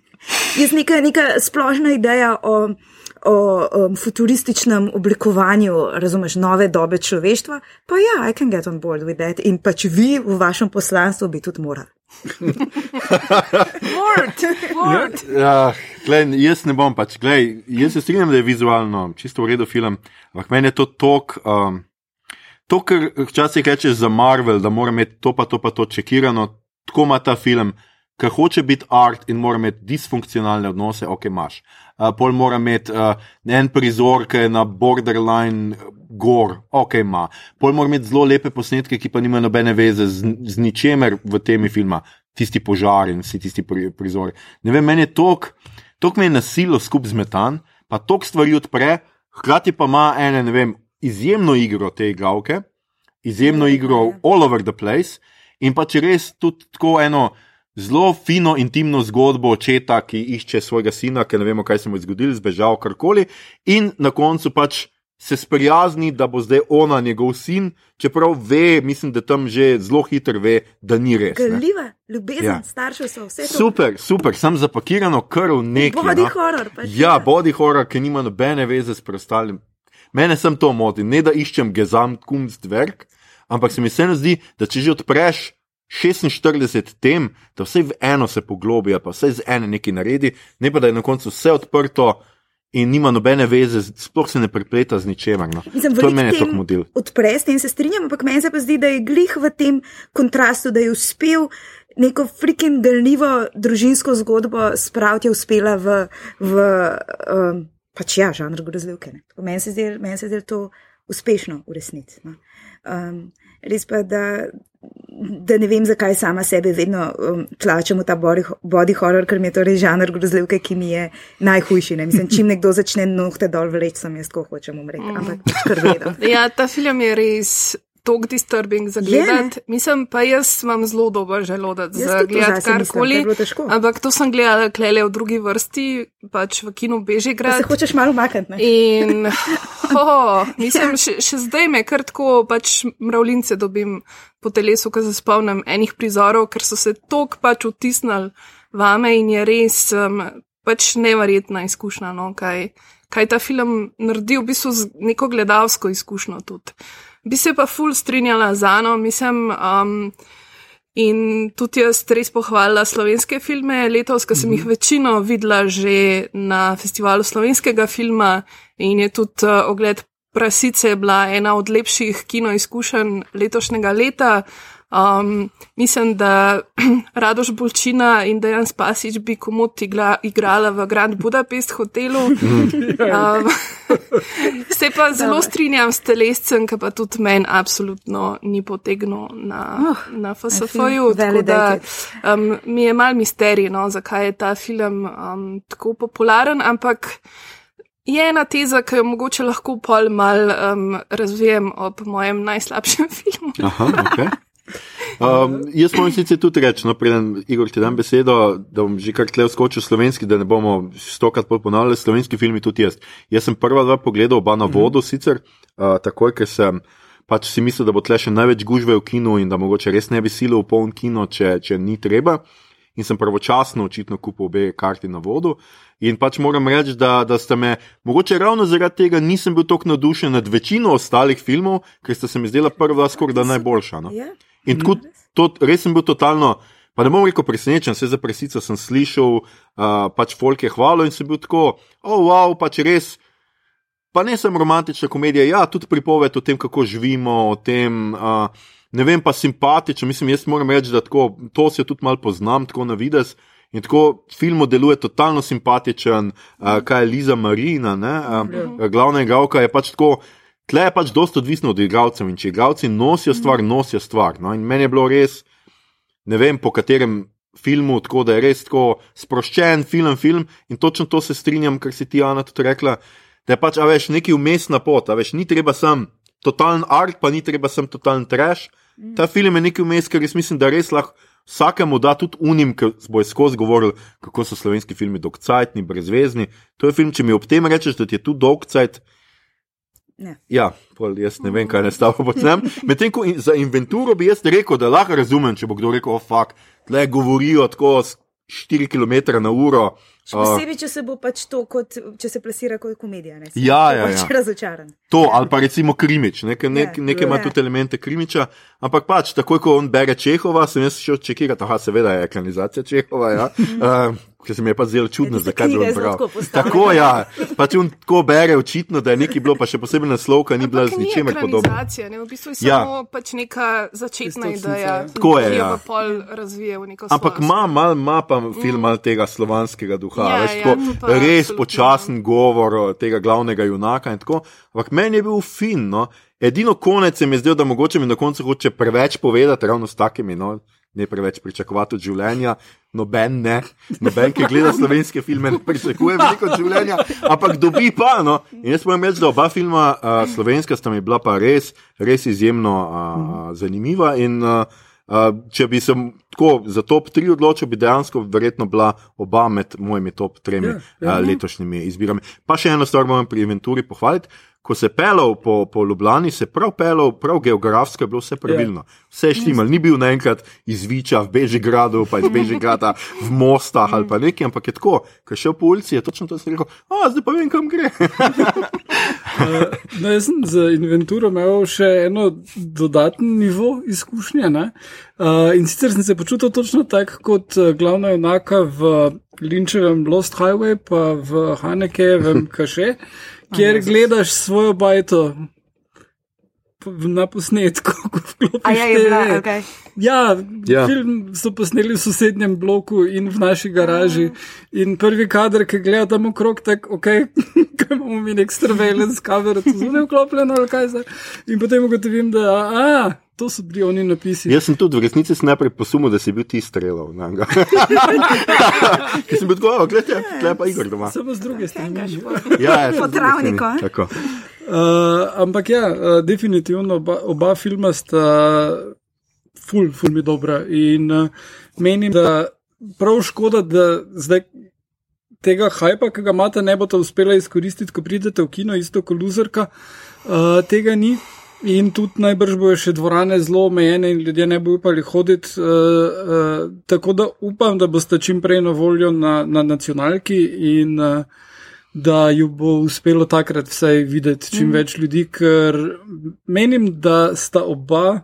S4: je neka, neka splošna ideja o o um, futurističnem oblikovanju, razumeš, nove dobe človeštva, pa ja, I can get on board with that. In pač vi v vašem poslanstvu bi tudi morali.
S3: Word, word.
S1: Ja, gled, jaz ne bom pač, gled, jaz se strinjam, da je vizualno čisto v redu film, ampak meni je to tok. Um, To, kar včasih rečeš za Marvel, da mora imeti to, pa to, pa to čekirano, tako ima ta film, ker hoče biti art in mora imeti disfunkcionalne odnose, ok, imaš. Uh, pol mora imeti uh, en prizor, ki je na borderline gor, ok, ima. Pol mora imeti zelo lepe posnetke, ki pa nimajo nobene veze z, z ničemer v temi filma, tisti požar in vsi tisti pri, prizori. Ne vem, meni je tok, tok me je nasilno skup zmetan, pa tok stvari odpre, hkrati pa ima ene, ne vem, izjemno igro te igravke, izjemno igro all over the place in pa če res tudi tako eno zelo fino, intimno zgodbo očeta, ki išče svojega sina, ker ne vemo, kaj se mu je zgodilo, zbežal karkoli, in na koncu pač se sprijazni, da bo zdaj ona njegov sin, čeprav ve, mislim, da tam že zelo hitro ve, da ni res.
S4: Gljiva, ljubezen, ja. starši so vse.
S1: Super, to. super, sem zapakirano kar v neki.
S4: Body no. horror.
S1: Pač, ja, ja, body horror, ki nima nobene veze s preostalim. Mene sem to moti, ne da iščem gezamt kunst verk, ampak se mi vseeno zdi, da če že odpreš 46 tem, da vse v eno se poglobi, pa vse z ene nekaj naredi, ne pa da je na koncu vse odprto. In nima nobene veze, sploh se ne prepleta z ničemer. No. To je meni tako model.
S4: Odpreš in se strinjam, ampak meni se pa zdi, da je glih v tem kontrastu, da je uspel neko frikin galnivo družinsko zgodbo spraviti, uspela v, v um, pač ja, žanr grozljivke. Meni se zdi, men zdi to uspešno v resnici. No. Um, res pa, da da ne vem, zakaj sama sebe vedno um, tlačem v ta body, body horror, ker mi je to res žanr grozljivke, ki mi je najhujši. Ne? Mislim, čim nekdo začne nohte dol vleč, sem jaz, ko hočem umreti. Ampak kar vedno.
S3: ja, ta film je res tako disturbing za gledati. Mislim pa, jaz imam zelo dober želodec za gledati karkoli. Ampak to sem gledala klele v drugi vrsti, pač v kinu Bežigrad.
S4: Se hočeš malo ne?
S3: In, oh, mislim, še, še zdaj me kar tako pač mravljince dobim po telesu, ko se spomnim enih prizorov, ker so se tok pač vtisnili vame in je res um, pač neverjetna izkušnja, no, kaj, kaj ta film naredi v bistvu z neko gledalsko izkušnjo tudi bi se pa ful strinjala z Ano, mislim. Um, In tudi jaz res pohvalila slovenske filme letos, ker sem jih mhm. večino videla že na festivalu slovenskega filma in je tudi uh, ogled Prasice bila ena od lepših kino izkušenj letošnjega leta. Um, mislim, da Radoš Bolčina in Dejan Spasič bi komot igla, igrala v Grand Budapest hotelu. Um, se pa zelo strinjam s telescem, ki pa tudi meni absolutno ni potegnil na, oh, na FSF-ju. Um, mi je mal misterij, no, zakaj je ta film um, tako popularen, ampak je ena teza, ki jo mogoče lahko pol mal um, razvijem ob mojem najslabšem filmu.
S1: Aha, okay. Um, jaz moram sicer tudi reči, no, preden Igor ti dam besedo, da bom že kar tle skočil slovenski, da ne bomo stokrat ponavljali slovenski filmi, tudi jaz. Jaz sem prva dva pogledal, oba na mhm. vodo sicer, uh, takoj, ker sem pač si mislil, da bo tle še največ gužve v kinu in da mogoče res ne bi silil v poln kino, če, če ni treba. In sem pravočasno očitno kupil obe karti na vodu. In pač moram reči, da, da ste me, mogoče ravno zaradi tega nisem bil tako navdušen nad večino ostalih filmov, ker ste se mi zdela prva skoraj najboljša. No? Yeah. In tako, to, res sem bil totalno, pa ne bom rekel presenečen, vse za presico sem slišal, uh, pač folk je hvalo in sem bil tako, oh, wow, pač res. Pa ne sem romantična komedija, ja, tudi pripoved o tem, kako živimo, o tem, uh, ne vem, pa simpatično. Mislim, jaz moram reči, da tako, to se tudi malo poznam, tako na vides. In tako film deluje totalno simpatičen, uh, kaj je Liza Marina, uh, glavna igralka je pač tako. Tle je pač dosta odvisno od igralcev in če igralci nosijo stvar, nosijo stvar. No? In meni je bilo res, ne vem po katerem filmu, tako da je res tako sproščen film, film in točno to se strinjam, kar si ti, Ana, tudi rekla, da je pač, a veš, neki umestna pot, a veš, ni treba sem totalen art, pa ni treba sem totalen trash. Ta film je neki umest, ker jaz mislim, da res lahko vsakemu da tudi unim, ki bo skozi govoril, kako so slovenski filmi dolgcajtni, brezvezni. To je film, če mi ob tem rečeš, da ti je tu dolgcajt. Ne. Ja, pol, jaz ne vem, kaj ne stavo počnem. Medtem ko in za inventuro bi jaz rekel, da lahko razumem, če bo kdo rekel, oh, fuck, tle govorijo tako 4 km na uro.
S4: Posebej, če se bo pač to, kot, če se plasira kot komedija. Ne,
S1: ja, ja, ja.
S4: razočaran.
S1: To, ali pa recimo krimič, nekaj nek, ja, nek ima ja. tudi elemente krimiča, ampak pač takoj, ko on bere Čehova, sem jaz šel čekirati, aha, seveda je ekranizacija Čehova, ja. uh, ker se mi je pa zelo čudno, zakaj bi on bral. Tako, ja, pač on tako bere očitno, da je nekaj bilo, pa še posebej naslovka ni bila z ničemer podobno.
S3: Ne, v bistvu je ja. samo pač neka začetna ideja,
S1: tako je, ja.
S3: pa pol razvije v neko
S1: Ampak ima, mal, ima pa film mm. tega slovanskega duha, ja, veš, ja, tako, res počasen govor tega glavnega junaka. Ampak meni je bil fin. No. Edino konec se mi je zdel, da mogoče mi na koncu hoče preveč povedati, ravno s takimi, no, ne preveč pričakovati od življenja. Noben ne, noben, ki gleda slovenske filme, ne pričakuje veliko življenja, ampak dobi pa. No. In jaz moram reči, da oba filma, uh, slovenska, sta mi bila pa res, res izjemno uh, zanimiva. In, uh, Uh, če bi se tako za top 3 odločil, bi dejansko verjetno bila oba med mojimi top 3 yeah, yeah. uh, letošnjimi izbirami. Pa še eno stvar moram pri inventuri pohvaliti ko se pelal po, po Ljubljani, se prav pelal, prav geografsko je bilo vse pravilno. Vse je štimal, ni bil naenkrat iz Viča v Bežigradu, pa iz Bežigrada v Mostah ali pa nekaj, ampak je tako, ko je šel po ulici, je točno to rekel, a zdaj pa vem, kam gre.
S2: uh, no, jaz sem za inventuro imel še eno dodatno nivo izkušnje. Uh, in sicer sem se počutil točno tako kot uh, glavna enaka v Linčevem Lost Highway, pa v Hanekevem Kaše kjer gledaš svojo bajto na posnetku, ko vklopiš.
S4: Ja, je bila, okay.
S2: ja, ja, film so posneli v sosednjem bloku in v naši garaži. In prvi kader, ki gleda tam okrog, tako, ok, imamo mi nek surveillance kamero, to zunaj vklopljeno ali kaj zdaj. In potem ugotovim, da, a, To so bili oni napisi.
S1: Jaz sem tudi v resnici najprej posumil, da si bil ti streljal. Ker sem bil tako, gledaj, tle pa Igor doma.
S2: Samo z druge strani.
S1: ja, ja,
S4: po travniku.
S2: Uh, ampak ja, uh, definitivno oba, oba filma sta ful, ful mi dobra. In uh, menim, da prav škoda, da zdaj tega hajpa, ki ga imate, ne boste uspeli izkoristiti, ko pridete v kino, isto kot luzerka, uh, tega ni. In tudi najbrž bojo še dvorane zelo omejene in ljudje ne bojo upali hoditi. Uh, uh, tako da upam, da boste čim prej na voljo na, na nacionalki in uh, da ju bo uspelo takrat vsaj videti čim mm. več ljudi, ker menim, da sta oba.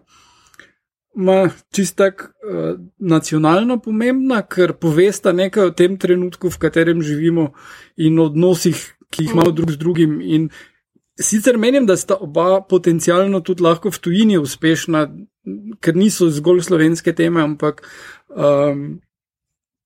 S2: Ma čist tako uh, nacionalno pomembna, ker povesta nekaj o tem trenutku, v katerem živimo in odnosih, ki jih imamo drug z drugim. In sicer menim, da sta oba potencialno tudi lahko v tujini uspešna, ker niso zgolj slovenske teme, ampak um,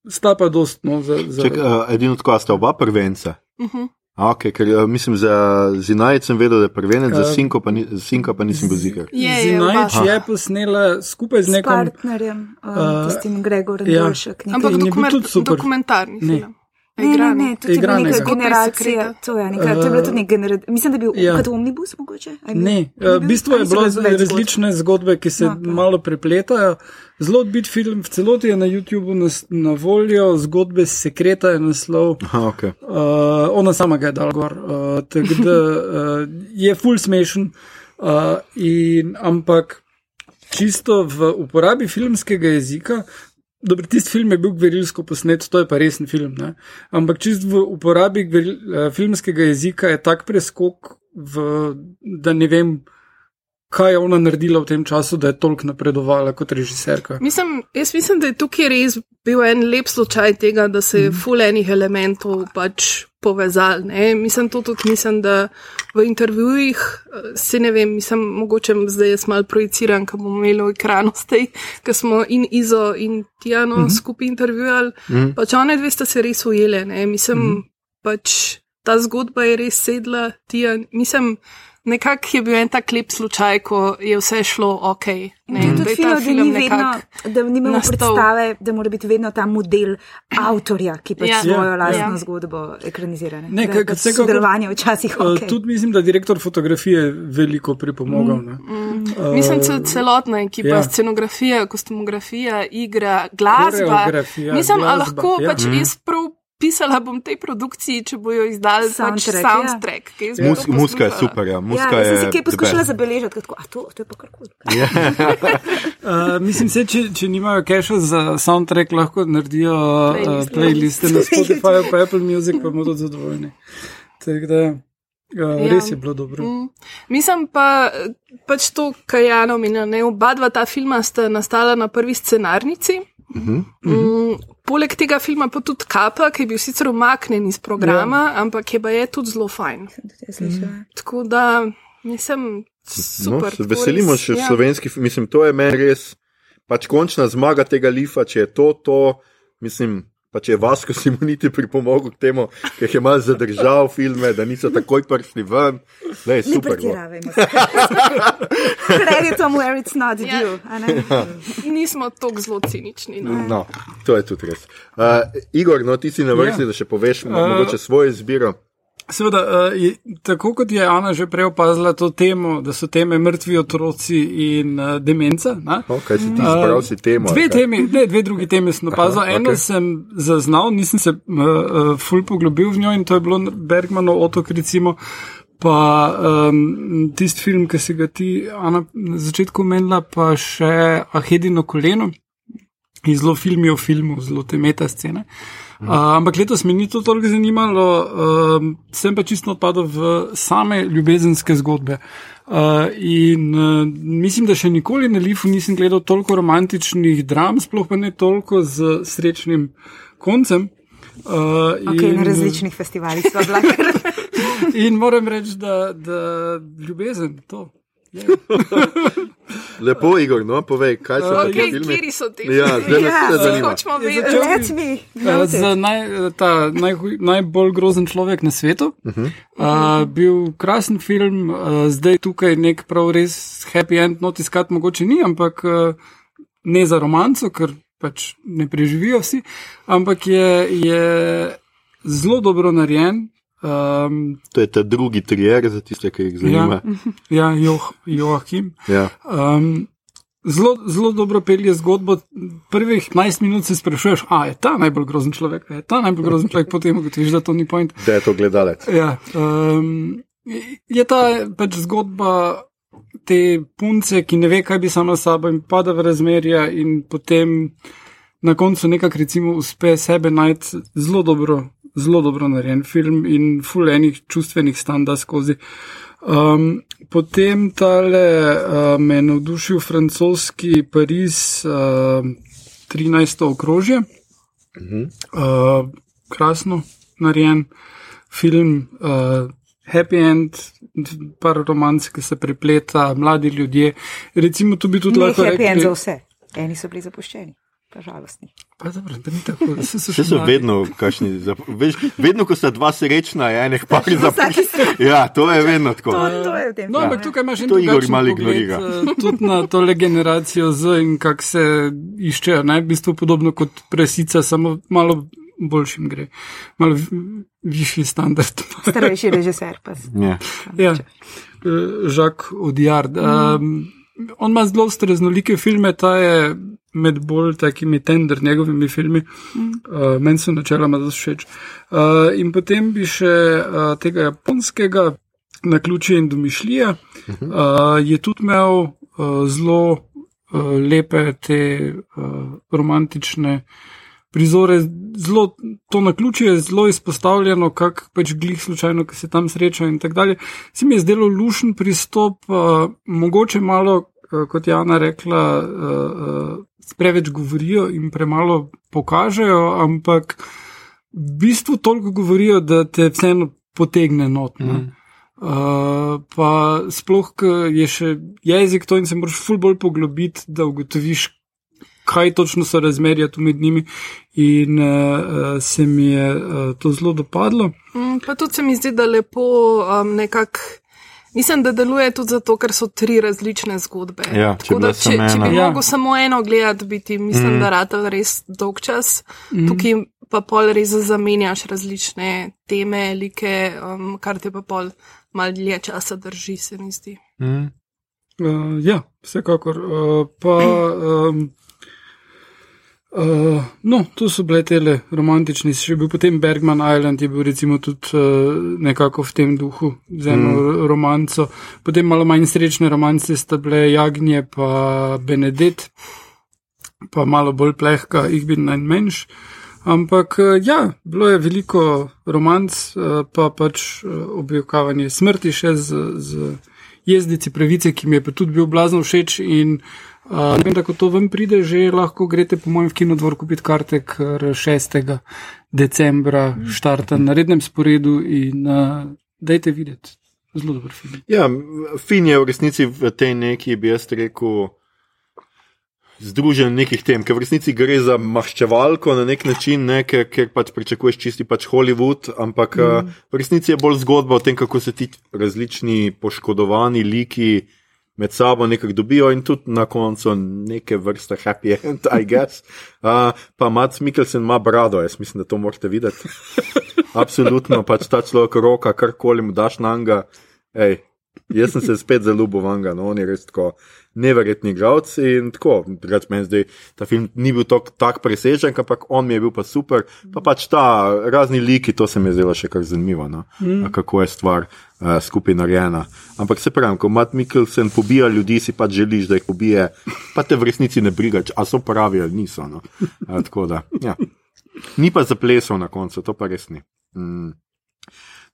S2: sta pa dostno za. za...
S1: Ček, uh, edino tako sta oba prvenca.
S3: Uh -huh.
S1: Okay, ker uh, mislim, za Zinajec sem vedel, da je prvenec, za
S2: Uh,
S1: Sinko pa, ni, Sinko pa nisem bil zigar.
S3: Je, je,
S2: posnela skupaj z
S4: S
S2: nekom.
S4: partnerjem, um,
S2: Uh,
S4: tistim Gregorjem
S2: ja.
S4: Dolšek. nekaj.
S3: Ampak dokument,
S2: super.
S3: dokumentarni film.
S4: Ne, ne, ne, to je bila
S2: Igranega.
S4: neka
S3: Zgodba iz
S4: generacija.
S3: sekreta.
S4: To je, neka, to je bilo tudi nek generacija. Mislim, da je bil
S2: Ja.
S4: kot omnibus mogoče. Bil?
S2: Ne,
S4: Ni
S2: v bistvu je bilo
S4: zgodb?
S2: različne zgodbe, ki se
S4: No,
S2: malo prepletajo. Zelo odbit film, v celoti je na YouTubu na, na voljo, zgodbe sekreta je naslov.
S1: Aha, okay.
S2: Uh, ona sama ga je dala gor, uh, tako da uh, je full smešen, uh, in, ampak čisto v uporabi filmskega jezika. Dobro, tisti film je bil gverilsko posnet, to je pa resen film. Ne? Ampak čist v uporabi gveril, uh, filmskega jezika je tak preskok, v, da ne vem, kaj je ona naredila v tem času, da je toliko napredovala kot režiserka.
S3: Mislim, jaz mislim, da je tukaj res bil en lep slučaj tega, da se je ful enih elementov pač povezal. Ne? Mislim, to tudi mislim, da v intervjujih, eh, se ne vem, mislim, mogoče zdaj jaz mal projiciram, ko bomo imeli v ekranu stej, ker smo in Izo in Tijano mm -hmm. skupaj intervjuvali. Mm -hmm. Pač one dve sta se res ujele, ne? mislim, mm -hmm. pač ta zgodba je res sedla, Tija, mislim. Nekako je bil en tak lep slučaj, ko je vse šlo ok. Ne,
S4: In
S3: da
S4: tudi
S3: ta
S4: da
S3: film
S4: ni vedno, da nimamo
S3: nastal.
S4: predstave, da mora biti vedno ta model avtorja, ki pač
S3: Ja.
S4: svojo
S2: Ja.
S4: lastno
S3: Ja.
S4: zgodbo ekranizira. Ne,
S2: Ne,
S4: Da je pač
S2: vsekakor-
S4: sodelovanje včasih
S2: Uh,
S4: ok.
S2: Tudi mislim, da direktor fotografije veliko pripomogel. Mm. Uh,
S3: Mislim, da celotna ekipa,
S2: ja.
S3: ja. scenografija, kostumografija, igra, glasba. Mislim,
S2: glasba,
S3: lahko
S2: ja.
S3: pač jaz prav pisala bom tej produkciji, če bojo izdali
S4: Soundtrack,
S3: pač
S4: ja.
S3: soundtrack. bi
S1: Mus, muska je super, ja.
S4: Ja,
S1: Muska
S4: jaz sem
S1: je
S4: si kaj poskušala zabeležiti, tako, a to, to je pa kar kul.
S2: Uh, mislim, se, če, če nimajo keša za soundtrack, lahko naredijo uh,
S3: Playlist.
S2: playliste na Spotify, pa Apple Music, pa tudi zadovoljni. Tako da, uh,
S3: Ja.
S2: res je bilo dobro.
S3: Mm. Mislim pa, pač to, kar je Jana omenila, ne, oba dva ta filma sta nastala na prvi scenarnici.
S1: Mhm.
S3: Mm, poleg tega filma pa tudi Kapa, ki je bil sicer umaknen iz programa, ja. ampak je pa je tudi zelo fajn. Tako da, mislim, super.
S1: no, se
S3: tako
S1: veselimo
S3: res,
S1: še
S3: ja.
S1: slovenski, mislim, to je meni res pač končna zmaga tega lifa, če je to, to, mislim. Pa če je Vasko Simoniti pripomogel k temu, ker je malo zadržal filme, da niso takoj prišli ven, da je
S4: Ne
S1: super. bilo.
S4: pretiravajmo. Credit on where it's not
S3: Ja.
S4: due. a ne?
S3: Nismo tako zelo cinični. No.
S1: No, to je tudi res. Uh, Igor, no, ti si na vrsti,
S2: Ja.
S1: da še poveš
S2: Uh,
S1: uh, mogoče svojo izbiro.
S2: Seveda, uh, je, tako kot je Ana že prej opazila to temo, da so teme mrtvi otroci in uh, demenca. Ne?
S1: No, kaj si ti izbral, si temo.
S2: Dve, temi, ne, dve drugi temi sem opazil.
S1: Aha,
S2: Eno
S1: okej.
S2: sem zaznal, nisem se uh, uh, ful poglobil v njo in to je bilo Bergmanov otok, recimo. Pa um, tisti film, ki si ga ti Ana, na začetku omenila, pa še Ahedino koleno. In zelo filmi o filmu, zelo te meta scene. Uh, ampak letos me ni to toliko zanimalo, uh, sem pa čisto odpadel v same ljubezenske zgodbe. Uh, in uh, mislim, da še nikoli na Lifu nisem gledal toliko romantičnih dram, sploh pa ne toliko z srečnim koncem. Uh,
S4: Okay, na različnih festivalih smo bila.
S2: in moram reči, da, da ljubezen to.
S1: Lepo, Igor, no, povej, kaj so
S2: Uh,
S1: ti
S3: Okay,
S1: filmi.
S3: kjeri so ti?
S1: Ja, zdaj nas
S4: Ja.
S1: vse zanima.
S3: Hočemo
S2: Je
S3: vedeti.
S2: začel-
S4: Let me.
S2: Uh,
S4: note
S2: za naj, ta, najhuj, najbolj grozen človek na svetu. Uh -huh. uh, bil krasen film, uh, zdaj tukaj nek prav res happy end, not iskat mogoče ni, ampak uh, ne za romanco, ker pač ne preživijo vsi, ampak je, je zelo dobro narejen. Um,
S1: To je ta drugi trier za tiste, ki jih zanima.
S2: ja, Joh, Joachim.
S1: Ja.
S2: Um, Zelo, zelo dobro pelje zgodbo. Prvih 15 minut se sprašuješ, a je ta najbolj grozen človek, a je ta najbolj grozen človek, potem ugotoviš, da to ni point.
S1: Da je to gledalec.
S2: Ja, um, je ta pač zgodba te punce, ki ne ve, kaj bi sama s sabo in pada v razmerja, in potem na koncu nekako recimo uspe sebe najti zelo dobro, zelo dobro narejen film in full enih čustvenih standa skozi. Um, potem tale uh, me je navdušil francoski Pariz, uh, 13. okrožje. Uh, krasno narejen film, uh, happy end, par romanc, ki se prepleta, mladi ljudje. Recimo, tu bi tudi
S4: Ne
S2: lahko
S4: happy end
S2: rekli,
S4: za vse. Eni so bili zapuščeni, pa žalostni.
S2: Pa dobro, da ni tako, da se
S1: še so vedno, kakšni, zap- veš, vedno, ko sta dva srečna, je enih par zapuščenih. Ja, to je vedno tako.
S4: To, to je v tem.
S2: No, ampak
S4: ja.
S2: tukaj imaš
S1: To Igor
S2: pogled,
S1: ignorira.
S2: eh, tudi na tole generacijo Z in kako se iščejo. Ne? V bistvu podobno kot presica, samo malo boljšim gre, malo vi- višji standard.
S4: Starejši režiser pa. s-
S1: Ja.
S2: ja, Žak Odjard. Um, on ima zelo raznolike filme, ta je med bolj takimi tender njegovimi filmi. Uh, Meni so načeloma zelo všeč. Uh, in potem bi še uh, tega japonskega, na ključe in domišljija, uh, je tudi imel uh, zelo uh, lepe te uh, romantične. Prizore, zelo, to na ključu je zelo izpostavljeno, kako pač glih slučajno, ki se tam sreča in tako dalje. Se mi je zdelo lušen pristop, uh, mogoče malo, kot je Ana rekla, uh, uh, preveč govorijo in premalo pokažejo, ampak v bistvu toliko govorijo, da te vseeno potegne not. ne.
S1: Mm.
S2: Uh, pa sploh, ker je še jezik to in se moraš ful bolj poglobiti, da ugotoviš, kaj točno so razmerja tu med njimi. In uh, se mi je uh, to zelo dopadlo.
S3: Mm, Pa tudi se mi zdi, da lepo um, nekako. Mislim, da deluje tudi zato, ker so tri različne zgodbe.
S1: Ja, če
S3: Tako da, če, če bi.
S2: Ja.
S3: mogel samo eno gledati, bi ti, mislim,
S1: Mm.
S3: da rata res dolg čas.
S2: Mhm.
S3: Tukaj pa pol res zamenjaš različne teme, like, um, kar te pa pol mal dlje časa drži, se mi zdi.
S1: Mm.
S2: Uh, ja, vsekakor. Uh, pa, um, uh, no, to so bile tele romantični, še bil potem Bergman Island, je bil recimo tudi uh, nekako v tem duhu, z eno mm. romanco. Potem malo manj srečne romance sta bile Jagnje pa Benedet, pa malo bolj plehka, jih bi naj menš. Ampak eh, ja, bilo je veliko romanc, eh, pa pač objokavanje smrti še z, z jezdici pravice, ki mi je pa tudi bil blazno všeč. In uh, vem, da ko to vam pride, že lahko greste po mojem v kinodvor kupiti karte, ker 6. decembra štarta na rednem sporedu in uh, dajte videti. Zelo dober film.
S1: Ja, fin je v resnici v tej neki, bi jaz rekel, združen nekih tem, ker v resnici gre za maščevalko na nek način, ne, ker, ker pač pričakuješ čisti pač Hollywood, ampak mm. v resnici je bolj zgodba o tem, kako se ti različni poškodovani liki med sabo nekako dobijo in tudi na koncu neke vrste happy end, I guess. Uh, pa Mats Mikkelsen ima brado, jaz mislim, da to morate videti. Absolutno, pač ta človek roka, karkoli mu daš na njega. Ej, jaz sem se spet zaljubil v njega, no on je res tako neverjetni glavc in tako. Drugač meni zdaj ta film ni bil tok, tak presežen, ampak on mi je bil pa super. Pa pač ta razni liki, to se mi je zdelo še kar zanimivo, no? mm. kako je stvar uh, skupaj narejena. Ampak se pravi, ko Matt Mikkelsen pobija ljudi, si pač želiš, da jih pobije, pa te v resnici ne briga, če- a so pravi ali niso. No? Uh, tako da, ja. Ni pa zaplesal na koncu, to pa res ni. Mm.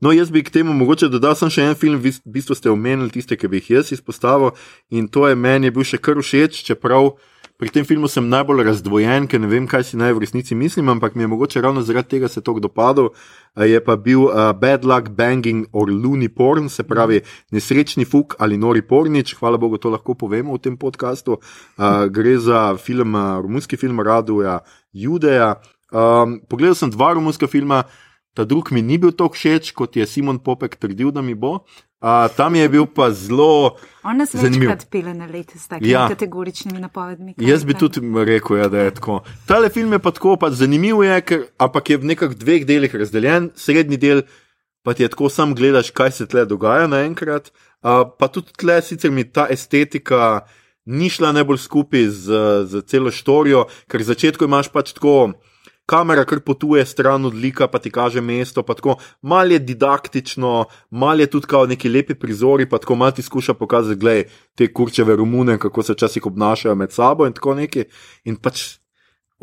S1: No, jaz bi k temu mogoče dodal samo še en film, v bistvu ste omenili tiste, ki bi jih jaz izpostavil in to je meni je bil še kar všeč, čeprav pri tem filmu sem najbolj razdvojen, ker ne vem, kaj si naj v resnici mislim, ampak mi je mogoče ravno zaradi tega se to dopadlo. Je pa bil uh, Bad Luck Banging or Looney Porn, se pravi nesrečni fuk ali nori pornič, hvala Bogu, to lahko povemo v tem podkastu. Uh, gre za film, uh, romunski film Raduja Judeja. Um, pogledal sem dva romunska filma, ta drug mi ni bil tako všeč, kot je Simon Popek trdil, da mi bo. Uh, tam je bil pa zelo.
S4: On nas
S1: Zanimiv.
S4: večkrat pele na lete s takimi
S1: Ja.
S4: kategoričnimi napovedmi.
S1: Jaz bi
S4: je
S1: tudi rekel, ja, da je tako. Tale film je pa tako, pač zanimiv je, ker, ampak je v nekakšnih dveh delih razdeljen. Srednji del pa ti je tako, sam gledaš, kaj se tle dogaja naenkrat. Uh, pa tudi tle sicer mi ta estetika ni šla najbolj skupaj z, z celo štorijo, ker v začetku imaš pač tako. Kamera kar potuje stran od lika, pa ti kaže mesto, pa tako malo je didaktično, malo je tudi kao neki lepi prizori, pa tako malo ti skuša pokazati, gledaj, te kurčeve Romune, kako se včasih obnašajo med sabo in tako neki. In pač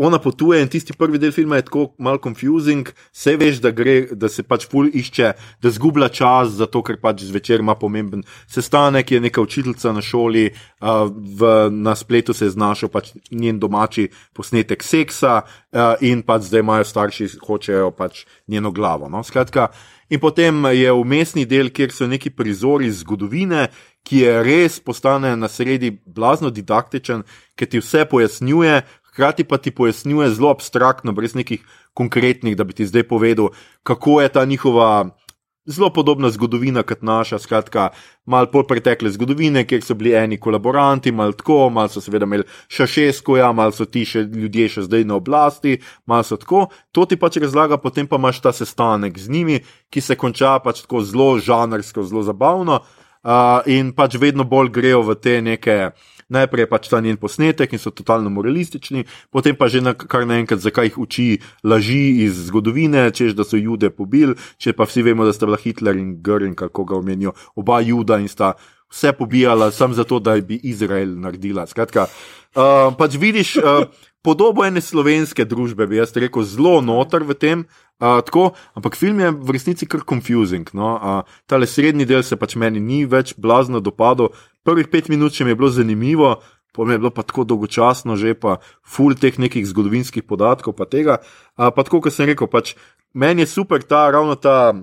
S1: ona potuje in tisti prvi del filma je tako mal confusing, vse veš, da gre, da se pač ful išče, da zgublja čas, zato ker pač zvečer ima pomemben sestanek, je neka učiteljica na šoli, uh, v, na spletu se je znašel pač njen domači posnetek seksa uh, in pač zdaj imajo starši, hočejo pač njeno glavo. No? Skratka, In potem je umestni del, kjer so neki prizori iz zgodovine, ki je res postane na sredi blazno didaktičen, ki ti vse pojasnjuje, hkrati pa ti pojasnjuje zelo abstraktno, brez nekih konkretnih, da bi ti zdaj povedal, kako je ta njihova. Zelo podobna zgodovina kot naša, skratka, malo pol pretekle zgodovine, kjer so bili eni kolaboranti, malo tako, malo so seveda imeli še šestko, ja, malo so ti še ljudje še zdaj na oblasti, malo so tako. To ti pač razlaga, potem pa imaš ta sestanek z njimi, ki se konča pač tako zelo žanrsko, zelo zabavno uh, in pač vedno bolj grejo v te neke. Najprej pač ta njen posnetek in so totalno moralistični, potem pa že na, kar naenkrat, zakaj jih uči laži iz zgodovine, češ da so jude pobili, če pa vsi vemo, da sta bila Hitler in Göring, kako ga omenijo, oba juda in sta vse pobijala, samo zato, da bi Izrael naredila. Skratka, uh, pač vidiš uh, podobo ene slovenske družbe, bi jaz rekel, zelo noter v tem. Uh, tako, ampak film je v resnici kar confusing. No? Uh, Ta le srednji del se pač meni ni več blazno dopadal. Prvih pet minut mi je bilo zanimivo, pa mi je bilo pa tako dolgočasno, že pa full teh nekih zgodovinskih podatkov. Pa, tega, uh, pa tako, kot sem rekel, pač meni je super ta ravno ta.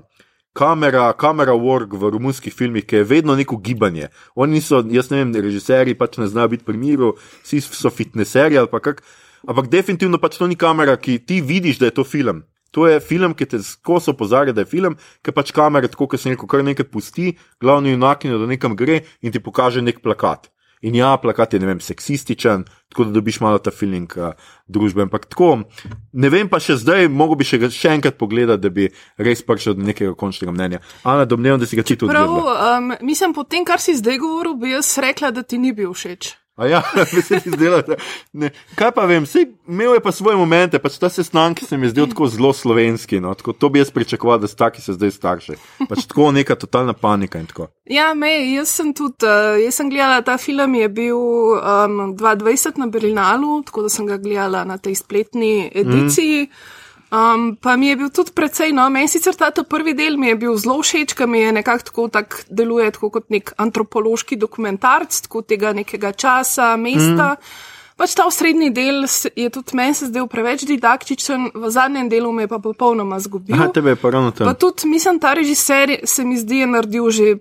S1: Kamera, kamera work v romunskih filmih, ki je vedno neko gibanje. Oni niso, jaz ne vem, režiserji pač ne znajo biti pri miru, vsi so fitneseri ali pa kak. Ampak definitivno pač to ni kamera, ki ti vidiš, da je to film. To je film, ki te skozi opozarja, da je film, ki pač kamera, tako kot se neko kar nekaj pusti, glavni junakinjo, da nekam gre in ti pokaže nek plakat. In ja, plakat je, vem, seksističen, tako da dobiš malo ta feeling uh, družbe. Ampak tako, ne vem pa še zdaj, mogo bi še, še enkrat pogledati, da bi res prišel do nekega končnega mnenja. Ana, domnevam, da si ga čital.
S3: Prav, um, mislim, po tem, kar si zdaj govoril, bi jaz rekla, da ti ni bil všeč.
S1: A ja, se ti zdela, da, ne, kaj pa vem, sej, imel je pa svoje momente, pač ta sestanek se mi je zdel tako zelo slovenski. No, tako, to bi jaz pričakoval, da so taki se zdaj starši. Pač tako neka totalna panika in tako.
S3: Ja, me, jaz sem tudi, uh, jaz sem gledala ta film, je bil um, 22 na Berlinalu, tako da sem ga gledala na tej spletni ediciji. Mm. Um, pa mi je bil tudi precej, no, meni sicer ta prvi del mi je bil zelo všeč, ker mi je nekako tako tak deluje tako kot nek antropološki dokumentarc, tako tega nekega časa, mesta. Mm. Pač ta srednji del je tudi meni se zdel preveč didaktičen, v zadnjem delu me je pa popolnoma zgubil.
S1: Aha, tebe je pa ravno tam.
S3: Pa tudi, mislim, ta režiser se mi zdi, je naredil že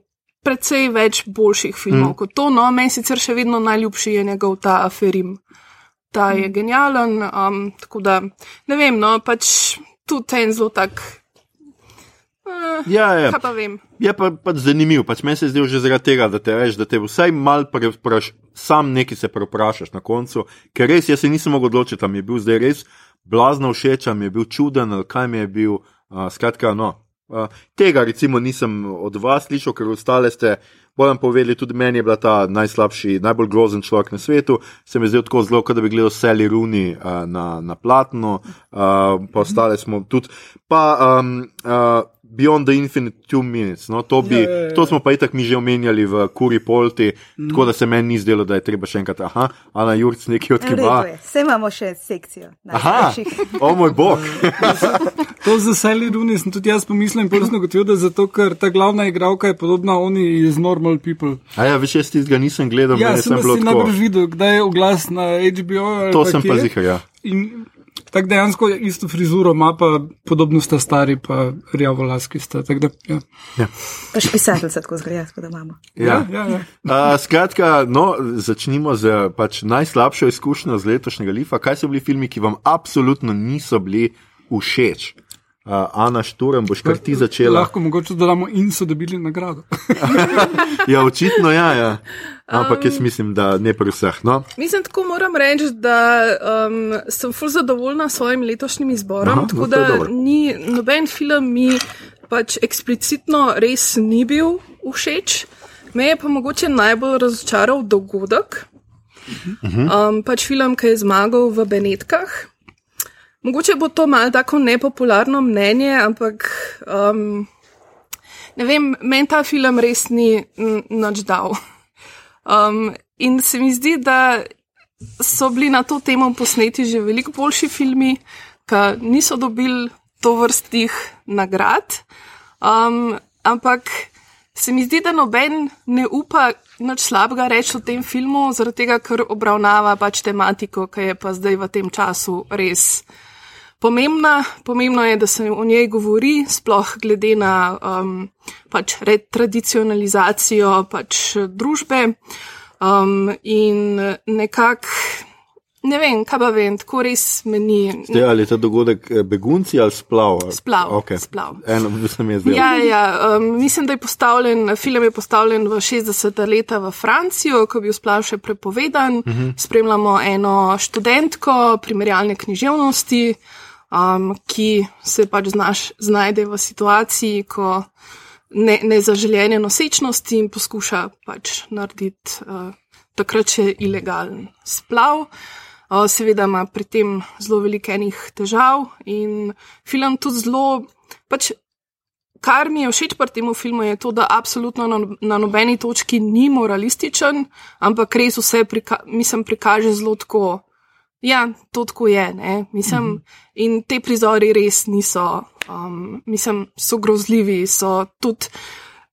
S3: precej več boljših filmov mm. kot to, no, meni sicer še vedno najljubši je njegov ta aferim ta je genijalen. Um, tako da ne vem, no pač tu ten zelo tak. Uh,
S1: ja, ja.
S3: Kaj pa.
S1: Je pa, pač zanimiv, pač meni se zdi že zaradi tega, da te veš, da te vsaj mal prepraš, sam nekaj se preprašaš na koncu, ker res jaz se nisem mogel odločiti, tam je bil zdaj res blazno všeč, mi je bil čuden, ali kaj mi je bil, uh, skratka, no. Uh, tega recimo nisem od vas slišal, ker ostale ste Bojem povedali, tudi meni je bila ta najslabši, najbolj grozen človek na svetu. Se mi je zdel tako zelo, kot da bi gledal Sally Rooney uh, na, na platno, uh, pa ostale smo tudi. Pa um, uh, Beyond the Infinite Two Minutes. No, to, bi, ja, ja, ja. to smo pa itak mi že omenjali v Kuri Polti, mm. tako da se meni ni zdelo, da je treba še enkrat, aha, Ana Jurc nekaj odkiva.
S4: Vse imamo še sekcijo.
S1: Aha, o moj bog.
S2: to za Sally Rooney sem tudi jaz pomislil in prvo gotovil, da zato, ker ta glavna igralka je podobna oni iz Normal People.
S1: A ja, več jaz tistega nisem gledal,
S2: ja,
S1: sem,
S2: sem najbrž videl, kdaj je oglas na HBO.
S1: To sem pa zihar, ja.
S2: In Tako dejansko isto frizuro, ima pa podobno sta stari, pa rjavo laski sta. Da, ja.
S1: Ja.
S4: Pa še pisatelj se tako zgleda, kot da imamo.
S2: Ja. Ja, ja, ja.
S1: Uh, skratka, no, začnimo z pač najslabšo izkušnjo z letošnjega Lifa. Kaj so bili filmi, ki vam absolutno niso bili všeč? Uh, Ana Šturem, boš kar ti začela.
S2: Lahko mogoče dodamo in so dobili nagrado.
S1: ja, očitno ja. ja. Ampak jaz mislim, da ne pri vseh. No?
S3: Mislim, tako moram reči, da um, sem ful zadovoljna s svojim letošnjim izborom.
S1: Aha,
S3: tako
S1: no,
S3: da
S1: dobro.
S3: ni, noben film mi pač eksplicitno res ni bil všeč. Me je pa mogoče najbolj razočaral dogodek. Um, pač film, ki je zmagal v Benetkah. Mogoče bo to malo tako nepopularno mnenje, ampak um, ne vem, meni ta film res ni nič dal. Um, in se mi zdi, da so bili na to temo posneti že veliko boljši filmi, ki niso dobili to vrstih nagrad. Um, ampak se mi zdi, da noben ne upa nič slabega reči o tem filmu, zaradi tega, ker obravnava pač tematiko, ki je pa zdaj v tem času res pomembna. Pomembno je, da se o njej govori, sploh glede na um, pač tradicionalizacijo pač družbe. Um, in nekako Ne vem, kaj pa vem, tako res meni.
S1: Zdaj, ali je ta dogodek eh, begunci ali splav?
S3: Splav.
S1: Okay.
S3: splav.
S1: Eno, mislim, je
S3: ja, ja, um, mislim, da je postavljen, film je postavljen v 60. leta v Francijo, ko je bil splav še prepovedan. Uh
S1: Mhm.
S3: -huh. Spremljamo eno študentko primerjalne književnosti, um, ki se pač znaš, znajde v situaciji, ko ne, nezaželjene nosečnosti in poskuša pač narediti uh, takrat še ilegalen splav. Seveda ima pri tem zelo veliko enih težav in film tudi zelo. Pač, kar mi je všeč pri tem filmu je to, da absolutno na, na nobeni točki ni moralističen, ampak res vse prika, mislim, prikaže zelo tako. Ja, to tako je. Mislim, mm -hmm. In te prizori res niso, um, mislim, so grozljivi, so tudi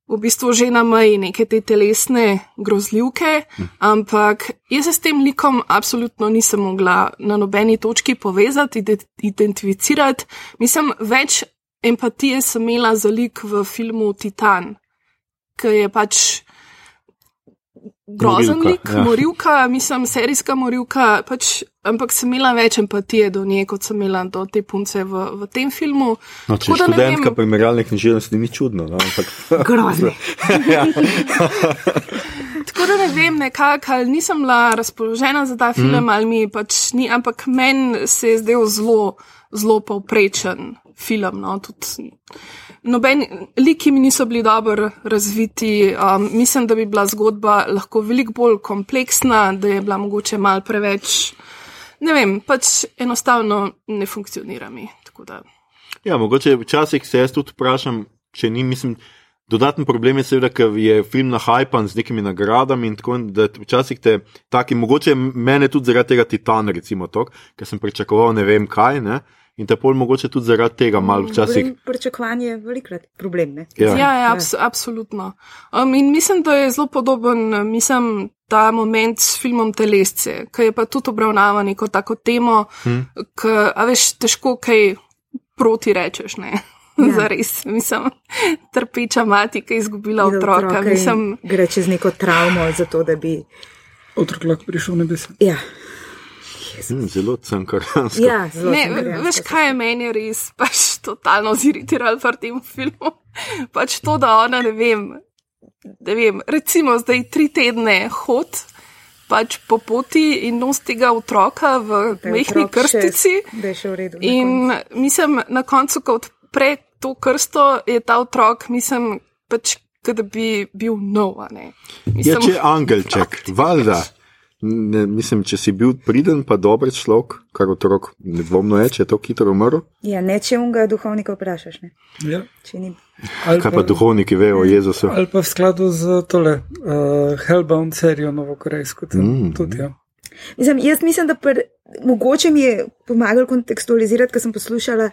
S3: v bistvu že na meji neke te telesne grozljivke, ampak jaz se s tem likom absolutno nisem mogla na nobeni točki povezati, identificirati. Mislim, več empatije sem imela za lik v filmu Titan, ki je pač. Grozen
S1: Morilka,
S3: lik,
S1: ja.
S3: morilka, mislim, serijska morilka, pač, ampak sem imela več empatije do nje, kot sem imela do te punce v, v tem filmu.
S1: No, če
S3: Tako
S1: študentka
S3: vem-
S1: primerjalne književnosti ni čudno. No, ampak,
S4: Grozne.
S3: Tako da ne vem, nekako, ali nisem bila razpoložena za ta film, mm. ali mi pač ni, ampak meni se je zdel zelo, zelo povprečen film. No, tudi, noben, liki mi niso bili dobro razviti. Um, mislim, da bi bila zgodba lahko veliko bolj kompleksna, da je bila mogoče mal preveč. Ne vem, pač enostavno ne funkcionira mi. tako da.
S1: ja, mogoče včasih se jaz tudi vprašam, če ni, mislim. Dodaten problem je seveda, ker je film nahajpan z nekimi nagradami in tako, da včasih te taki, mogoče mene tudi zaradi tega Titan, recimo to, ker sem pričakoval ne vem kaj, ne? In te pol mogoče tudi zaradi tega malo včasih.
S4: Pričakovanje je velikrat problem. Ne?
S1: Ja.
S3: Ja, ja abs absolutno. Um, in mislim, da je zelo podoben, mislim, ta moment s filmom Telesce, ki je pa tudi obravnavan kot tako temo, hmm. ki, a veš, težko kaj proti rečeš, ne.
S4: Ja.
S3: Zares, mislim, trpeča mati, ki je izgubila
S4: Videl
S3: otroka.
S4: otroka
S3: Mislim,
S4: Gre čez neko travmo, zato da bi.
S2: Otrok lahko prišel v nebesa.
S4: Ja,
S1: Hm, zelo cankaransko.
S4: ja zelo.
S3: ne,
S4: verjamem,
S3: veš, kaj je meni res pač totalno ziritiralo pri tem filmu. Pač to, da ona ne vem, ne vem, recimo zdaj tri tedne hod. Pač po poti in nos tega otroka v
S4: je
S3: mehki krstici.
S4: Da je še v redu. na
S3: In
S4: koncu.
S3: mislim, na koncu, ko odpre to krsto, je ta otrok, mislim, pač, kot da bi bil nov. a ne.
S1: Je
S3: Mislim,
S1: če angelček, valjda. Ne, mislim, če si bil priden, pa dober človek, kar otrok nedvomno je, če je to hitro umrl.
S4: Ja, ne če unga duhovnika vprašaš. Ne?
S2: Ja.
S4: Če ni.
S2: Ali
S1: Kaj pa duhovniki vejo o Jezusu?
S2: Ali pa v skladu z tole uh, Hellbound serijo novokorejsko.
S1: Mm.
S2: Tudi, ja.
S4: Mislim, jaz mislim, da pr, mogoče mi je pomagalo kontekstualizirati, ker sem poslušala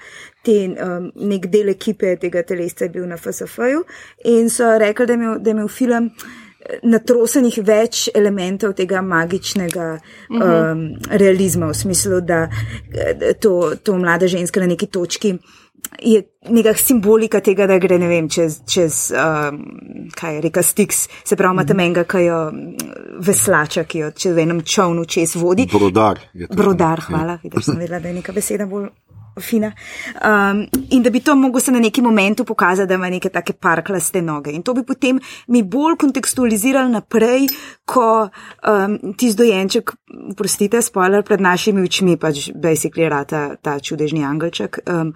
S4: te um, nek del ekipe tega telesca, je bil na FSF-ju in so rekli, da je imel, da je imel film natrosenih več elementov tega magičnega um, realizma, v smislu, da eh, to, to mlada ženska na neki točki. Je neka simbolika tega, da gre vem, čez, čez um, kaj je reka Stix, se pravi, ima tam enega, ki jo mm, veslača, ki jo čez v enem čovnu čez vodi.
S1: Brodar.
S4: Brodar, hvala, vidiš, sem vedela, da je neka beseda bolj fina. Um, in da bi to mogel se na neki momentu pokazati, da ima neke take parklaste noge. In to bi potem mi bolj kontekstualizirali naprej, ko um, ti zdojenček, prostite, spoiler pred našimi očmi, pač basically rata ta čudežni angelček. Um,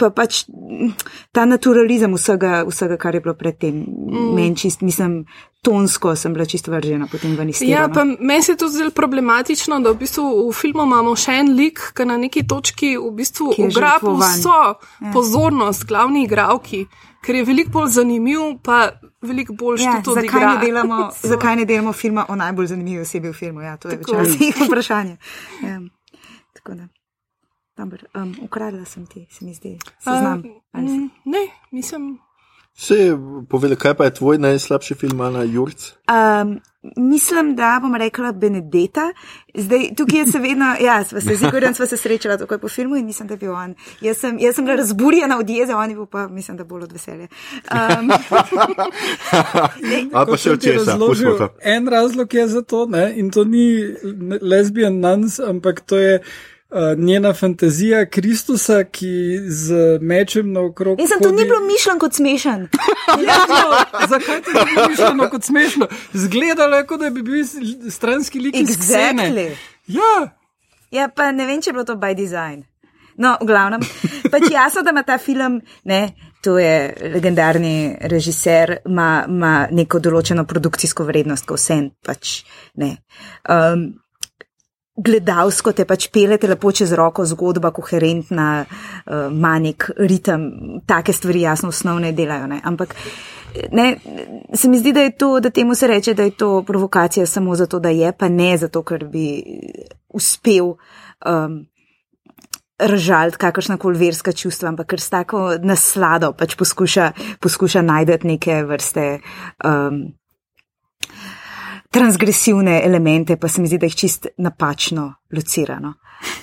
S4: Pa pač ta naturalizem vsega, vsega kar je bilo predtem, mm. meni čist, mislim, tonsko sem bila čisto vržena potem v nistiro.
S3: Ja, pa meni se je to zdelo problematično, da v bistvu v filmu imamo še en lik, ki na neki točki v bistvu ugrabi vso ja. pozornost glavni igravki, ker je veliko bolj zanimiv, pa veliko bolj
S4: Ja,
S3: to
S4: zakaj,
S3: odigra.
S4: ne delamo, zakaj ne delamo filma o najbolj zanimivi osebi v filmu? Ja, to je včasih vprašanje. Ja, tako da. Dobar, um, ukradla sem ti, se mi zdi, seznam.
S3: Uh, mm, ne, mislim.
S1: Se, povedal, kaj pa je tvoj najslabši film, Ana Jurc?
S4: Um, mislim, da bom rekla Benedeta. Zdaj, tukaj je seveda, ja, sva se zigorjen, sva se srečala takoj po filmu in mislim, da bi on. Jaz sem, jaz sem bila razburjena od jeze, oni pa mislim, da bolj od veselja. Um,
S1: Ali pa še od česa?
S2: razložil, en razlog je za to, ne? in to ni lesbian nuns, ampak to je njena fantazija Kristusa, ki z mečem naokrog.
S4: Mislim, to ni
S2: hodi-
S4: bilo mišljeno kot smešen.
S2: Ja, no, zakaj ti je mišljeno kot smešno? Zgledalo je, kot da bi bil stranski lik iz scene.
S4: Exactly.
S2: Ja,
S4: Ja, pa ne vem, če je bilo to by design. No, v glavnem, pač jasno, da ima ta film, ne, to je legendarni režiser, ima, ima neko določeno produkcijsko vrednost, ko vse pač ne. Um, gledalsko te pač pelete lepo čez roko, zgodba koherentna, uh, manik, ritem, take stvari jasno osnovne delajo, ne. Ampak ne, se mi zdi, da je to, da temu se reče, da je to provokacija samo zato, da je, pa ne zato, ker bi uspel um, razžaliti kakršna koli verska čustva, ampak ker s tako naslado pač poskuša, poskuša najti neke vrste. Um, Transgresivne elemente, pa se mi zdi, da jih čist napačno locirano.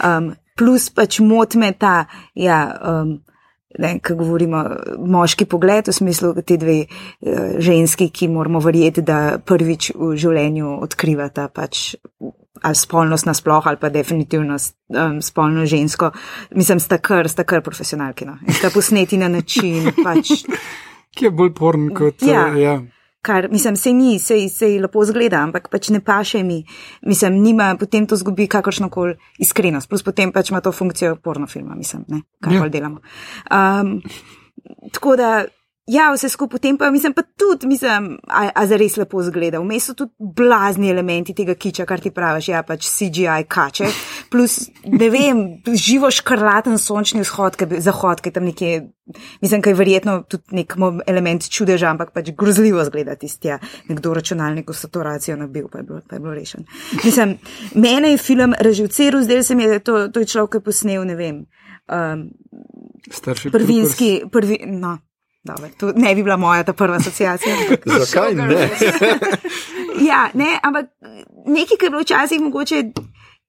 S4: Um, plus pač motme ta, ja, um, ne, ko govorimo moški pogled, v smislu te dve uh, ženski, ki moramo verjeti, da prvič v življenju odkrivata pač ali spolnost nasploh, ali pa definitivno um, spolno žensko. Mislim, sta kar, sta kar profesionalki. No. In sta posneti na način, pač,
S2: ki je bolj porn kot.
S4: Ja.
S2: eh, ja.
S4: Kar, mislim, se ni, se, se lepo zgleda, ampak pač ne paše mi. Mislim, nima, potem to zgubi kakršno koli iskrenost, plus potem pač ima to funkcijo pornofilma, mislim, ne, kar
S2: Ja.
S4: ja. delamo. Um, tako da. Ja, vse skupaj, potem pa mislim, pa tudi, mislim, a, a za res lepo zgleda. Vmes so tudi blazni elementi tega kiča, kar ti praviš, ja, pač CGI kače, plus, ne vem, živo škrlaten sončni vzhod, ki je zahod, ki je tam nekje, mislim, kaj je verjetno tudi nek element čudeža, ampak pač grozljivo zgleda tisti, ja, nekdo v računalniku saturacijo nabil, pa je bilo, pa je bilo rešen. Mislim, mene je film reživceru, zdaj se mi je, da to, to je človek, ki je posnel, ne vem, um,
S2: Starši
S4: prvinski, prvi, no. Dobre, to ne bi bila moja ta prva asociacija.
S1: Zakaj ne?
S4: ja, ne, ampak nekaj, kar je bilo včasih mogoče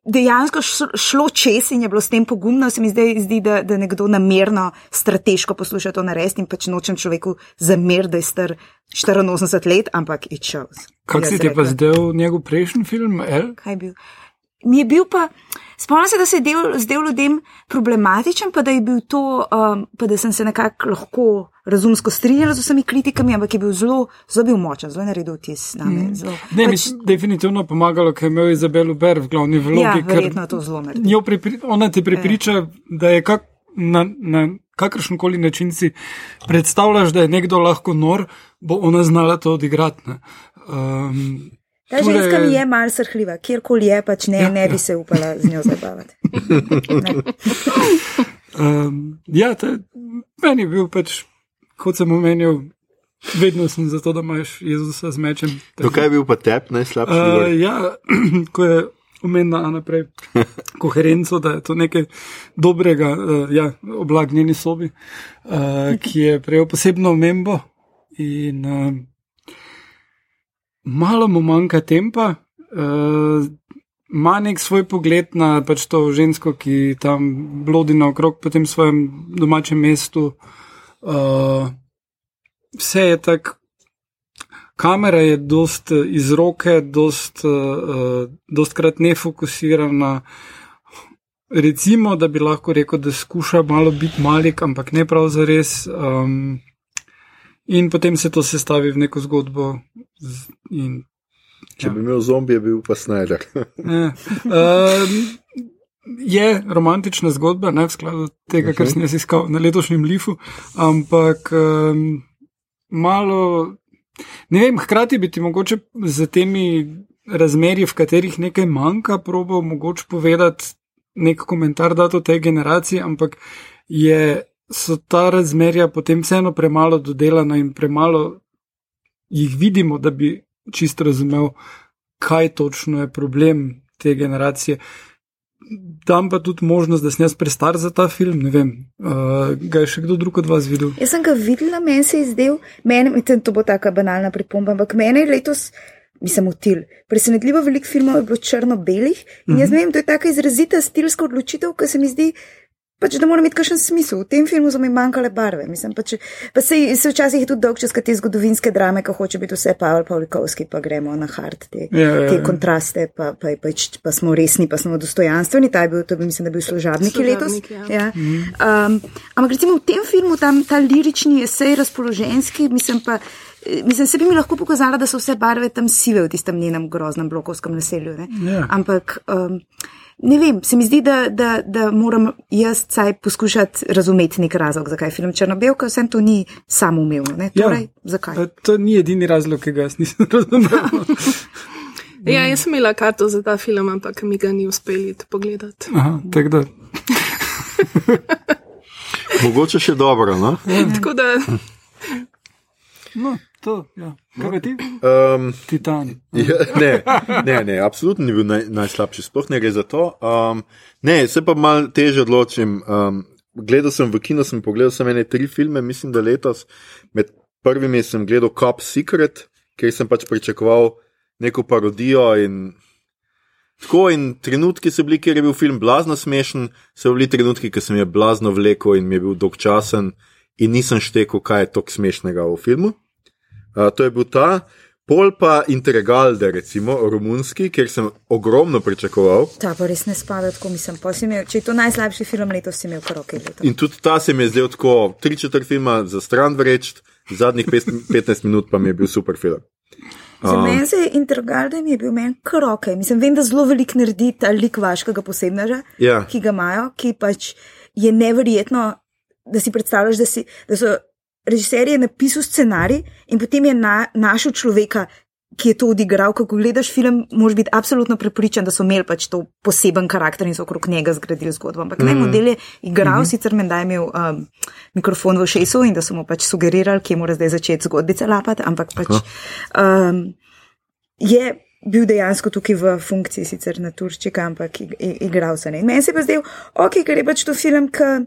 S4: dejansko šlo čez in je bilo s tem pogumno, se mi zdaj zdi, da, da nekdo namerno, strateško posluša to narediti in pač nočem človeku zamer, da je star 84 let, ampak it shows.
S2: Kako
S4: Jaz
S2: si ti pa
S4: rekla.
S2: zdel njegov prejšnji film, El?
S4: Kaj je bil? Mi je bil pa, spomnim se, da se je del, zdel ljudem problematičen, pa da je bil to, um, pa da sem se nekako lahko razumsko strinjala z vsemi kritikami, ampak je bil zelo, zelo bil močen, zelo je naredil vtis na me. Zelo,
S2: Ne, mi
S4: pač,
S2: je definitivno pomagalo, ker je imel Izabelo Ber v glavni vlogi.
S4: ja, verjetno je to zelo
S2: njo pripri, ona ti prepriča, da je kak, na, na kakršen koli način si predstavljaš, da je nekdo lahko nor, bo ona znala to odigrati. ne. Um,
S4: Ta
S2: tule-
S4: ženska mi je malce srhljiva, kjerkoli je, pač ne, ja, ne bi se upala z njo zabavati.
S2: Um, ja, te, meni je bil pač, kot sem omenil, vedno sem za to, da imaš Jezusa z mečem.
S1: To kaj je bil pa tep najslabši?
S2: Uh, ja, ko je omenila naprej koherenco, da je to nekaj dobrega, uh, ja, oblak njeni sobi, uh, ki je prejel posebno omembo in uh, malo mu manjka tempa. Uh, Ma nek svoj pogled na pač to žensko, ki tam blodi naokrog po tem svojem domačem mestu. Uh, vse je tako kamera je dost eh, iz roke, dost, uh, dost krat nefokusirana. Recimo, da bi lahko rekel, da skuša malo biti malik, ampak ne prav za res. Um, in potem se to sestavi v neko zgodbo. In,
S1: če bi imel zombije, bi bil pa Snyder.
S2: ne, um, je romantična zgodba, ne v skladu tega, kar sem jaz iskal na letošnjem Lifu, ampak um, malo. Ne vem, hkrati bi ti mogoče z temi razmerji, v katerih nekaj manjka, probal mogoče povedati nek komentar dati o tej generaciji, ampak je, so ta razmerja potem vseeno premalo dodelana in premalo jih vidimo, da bi čisto razumel, kaj točno je problem te generacije. Dam pa tudi možnost, da sem jaz prestar za ta film. Ne vem, uh, ga je še kdo drug od vas videl?
S4: Jaz sem ga videla, meni se je zdel, meni, mislim, to bo taka banalna pripomba, ampak meni je letos mislim, util. Presenetljivo veliko filmov je bilo črno-belih in jaz ne vem, to je taka izrazita stilska odločitev, ki se mi zdi. Pač, da mora imeti kakšen smisel. V tem filmu so mi manjkale barve. Mislim, pač, pa se, se včasih tudi dolg čas te zgodovinske drame, ko hoče biti vse Pavel Pavlikovski, pa gremo na hard, te,
S2: Ja, ja,
S4: te
S2: ja.
S4: kontraste, pa, pa, pa, pa, pa smo resni, pa smo dostojanstveni. Ta je bil, to bi, mislim, da je bil služabniki letos.
S3: Služabnik, ja.
S4: Ja. Um, ampak recimo v tem filmu, tam ta lirični esej, razpoloženski, mislim pa. eh, Mislim, se bi mi lahko pokazala, da so vse barve tam sive v tistem njenem groznem blokovskem naselju. Ne?
S2: Ja.
S4: Ampak um, ne vem, se mi zdi, da, da, da moram jaz saj poskušati razumeti nek razlog, zakaj film Črnobel, ker vsem to ni samoumevno. Ne? Torej, ja. zakaj?
S2: To ni edini razlog, ki ga jaz nisem razumel.
S3: Ja, jaz sem imela karto za ta film, ampak mi ga ni uspeli pogledati.
S2: Aha, tako da.
S1: Mogoče še dobro. No?
S3: Tako da
S2: No, to, ja. Kaj pa ti?
S1: Um,
S2: Titan.
S1: Ja, ne, ne, ne, absolutno ni bil naj, najslabši, sploh ne gre za to. Um, ne, se pa mal teže odločim. Um, gledal sem v kino, sem pogledal sem ene tri filme, mislim, da letos. Med prvimi sem gledal Cop Secret, ker sem pač pričakoval neko parodijo in. Tako in trenutki so bili, ker je bil film blazno smešen, so bili trenutki, ki sem je blazno vlekel in mi je bil dolgčasen in nisem štekel, kaj je tako smešnega v filmu. Uh, to je bil ta, pol pa Intergalde, recimo romunski, ker sem ogromno pričakoval.
S4: Ta pa res ne spada tako, mislim. pa si Imel, če je to najslabši film letos, si imel kar ok.
S1: In tudi ta se mi je zdel tako, tri četrt filma za stran vreč, zadnjih pet- 15 minut pa mi je bil super film.
S4: Za mene se je Intergarden je bil meni kar ok. Mislim, vem, da zelo velik naredi ta lik vaškega posebneža,
S1: Ja.
S4: ki ga imajo, ki pač je neverjetno, da si predstavljaš, da, si, da so režiserji napisali scenarij in potem je na, našel človeka, ki je to odigral. Ko gledaš film, moraš biti absolutno prepričan, da so imeli pač to poseben karakter in so okrog njega zgradili zgodbo. Ampak mm. ne, model je igral, mm -hmm. sicer menda je imel um, mikrofon v šesu in da so mu pač sugerirali, kje mora zdaj začeti zgodbice lapati, ampak pač. Um, je bil dejansko tukaj v funkciji, sicer na Turčika, ampak ig- ig- igral se ne. In meni se je pa zdel, ok, ker je pač to film, ki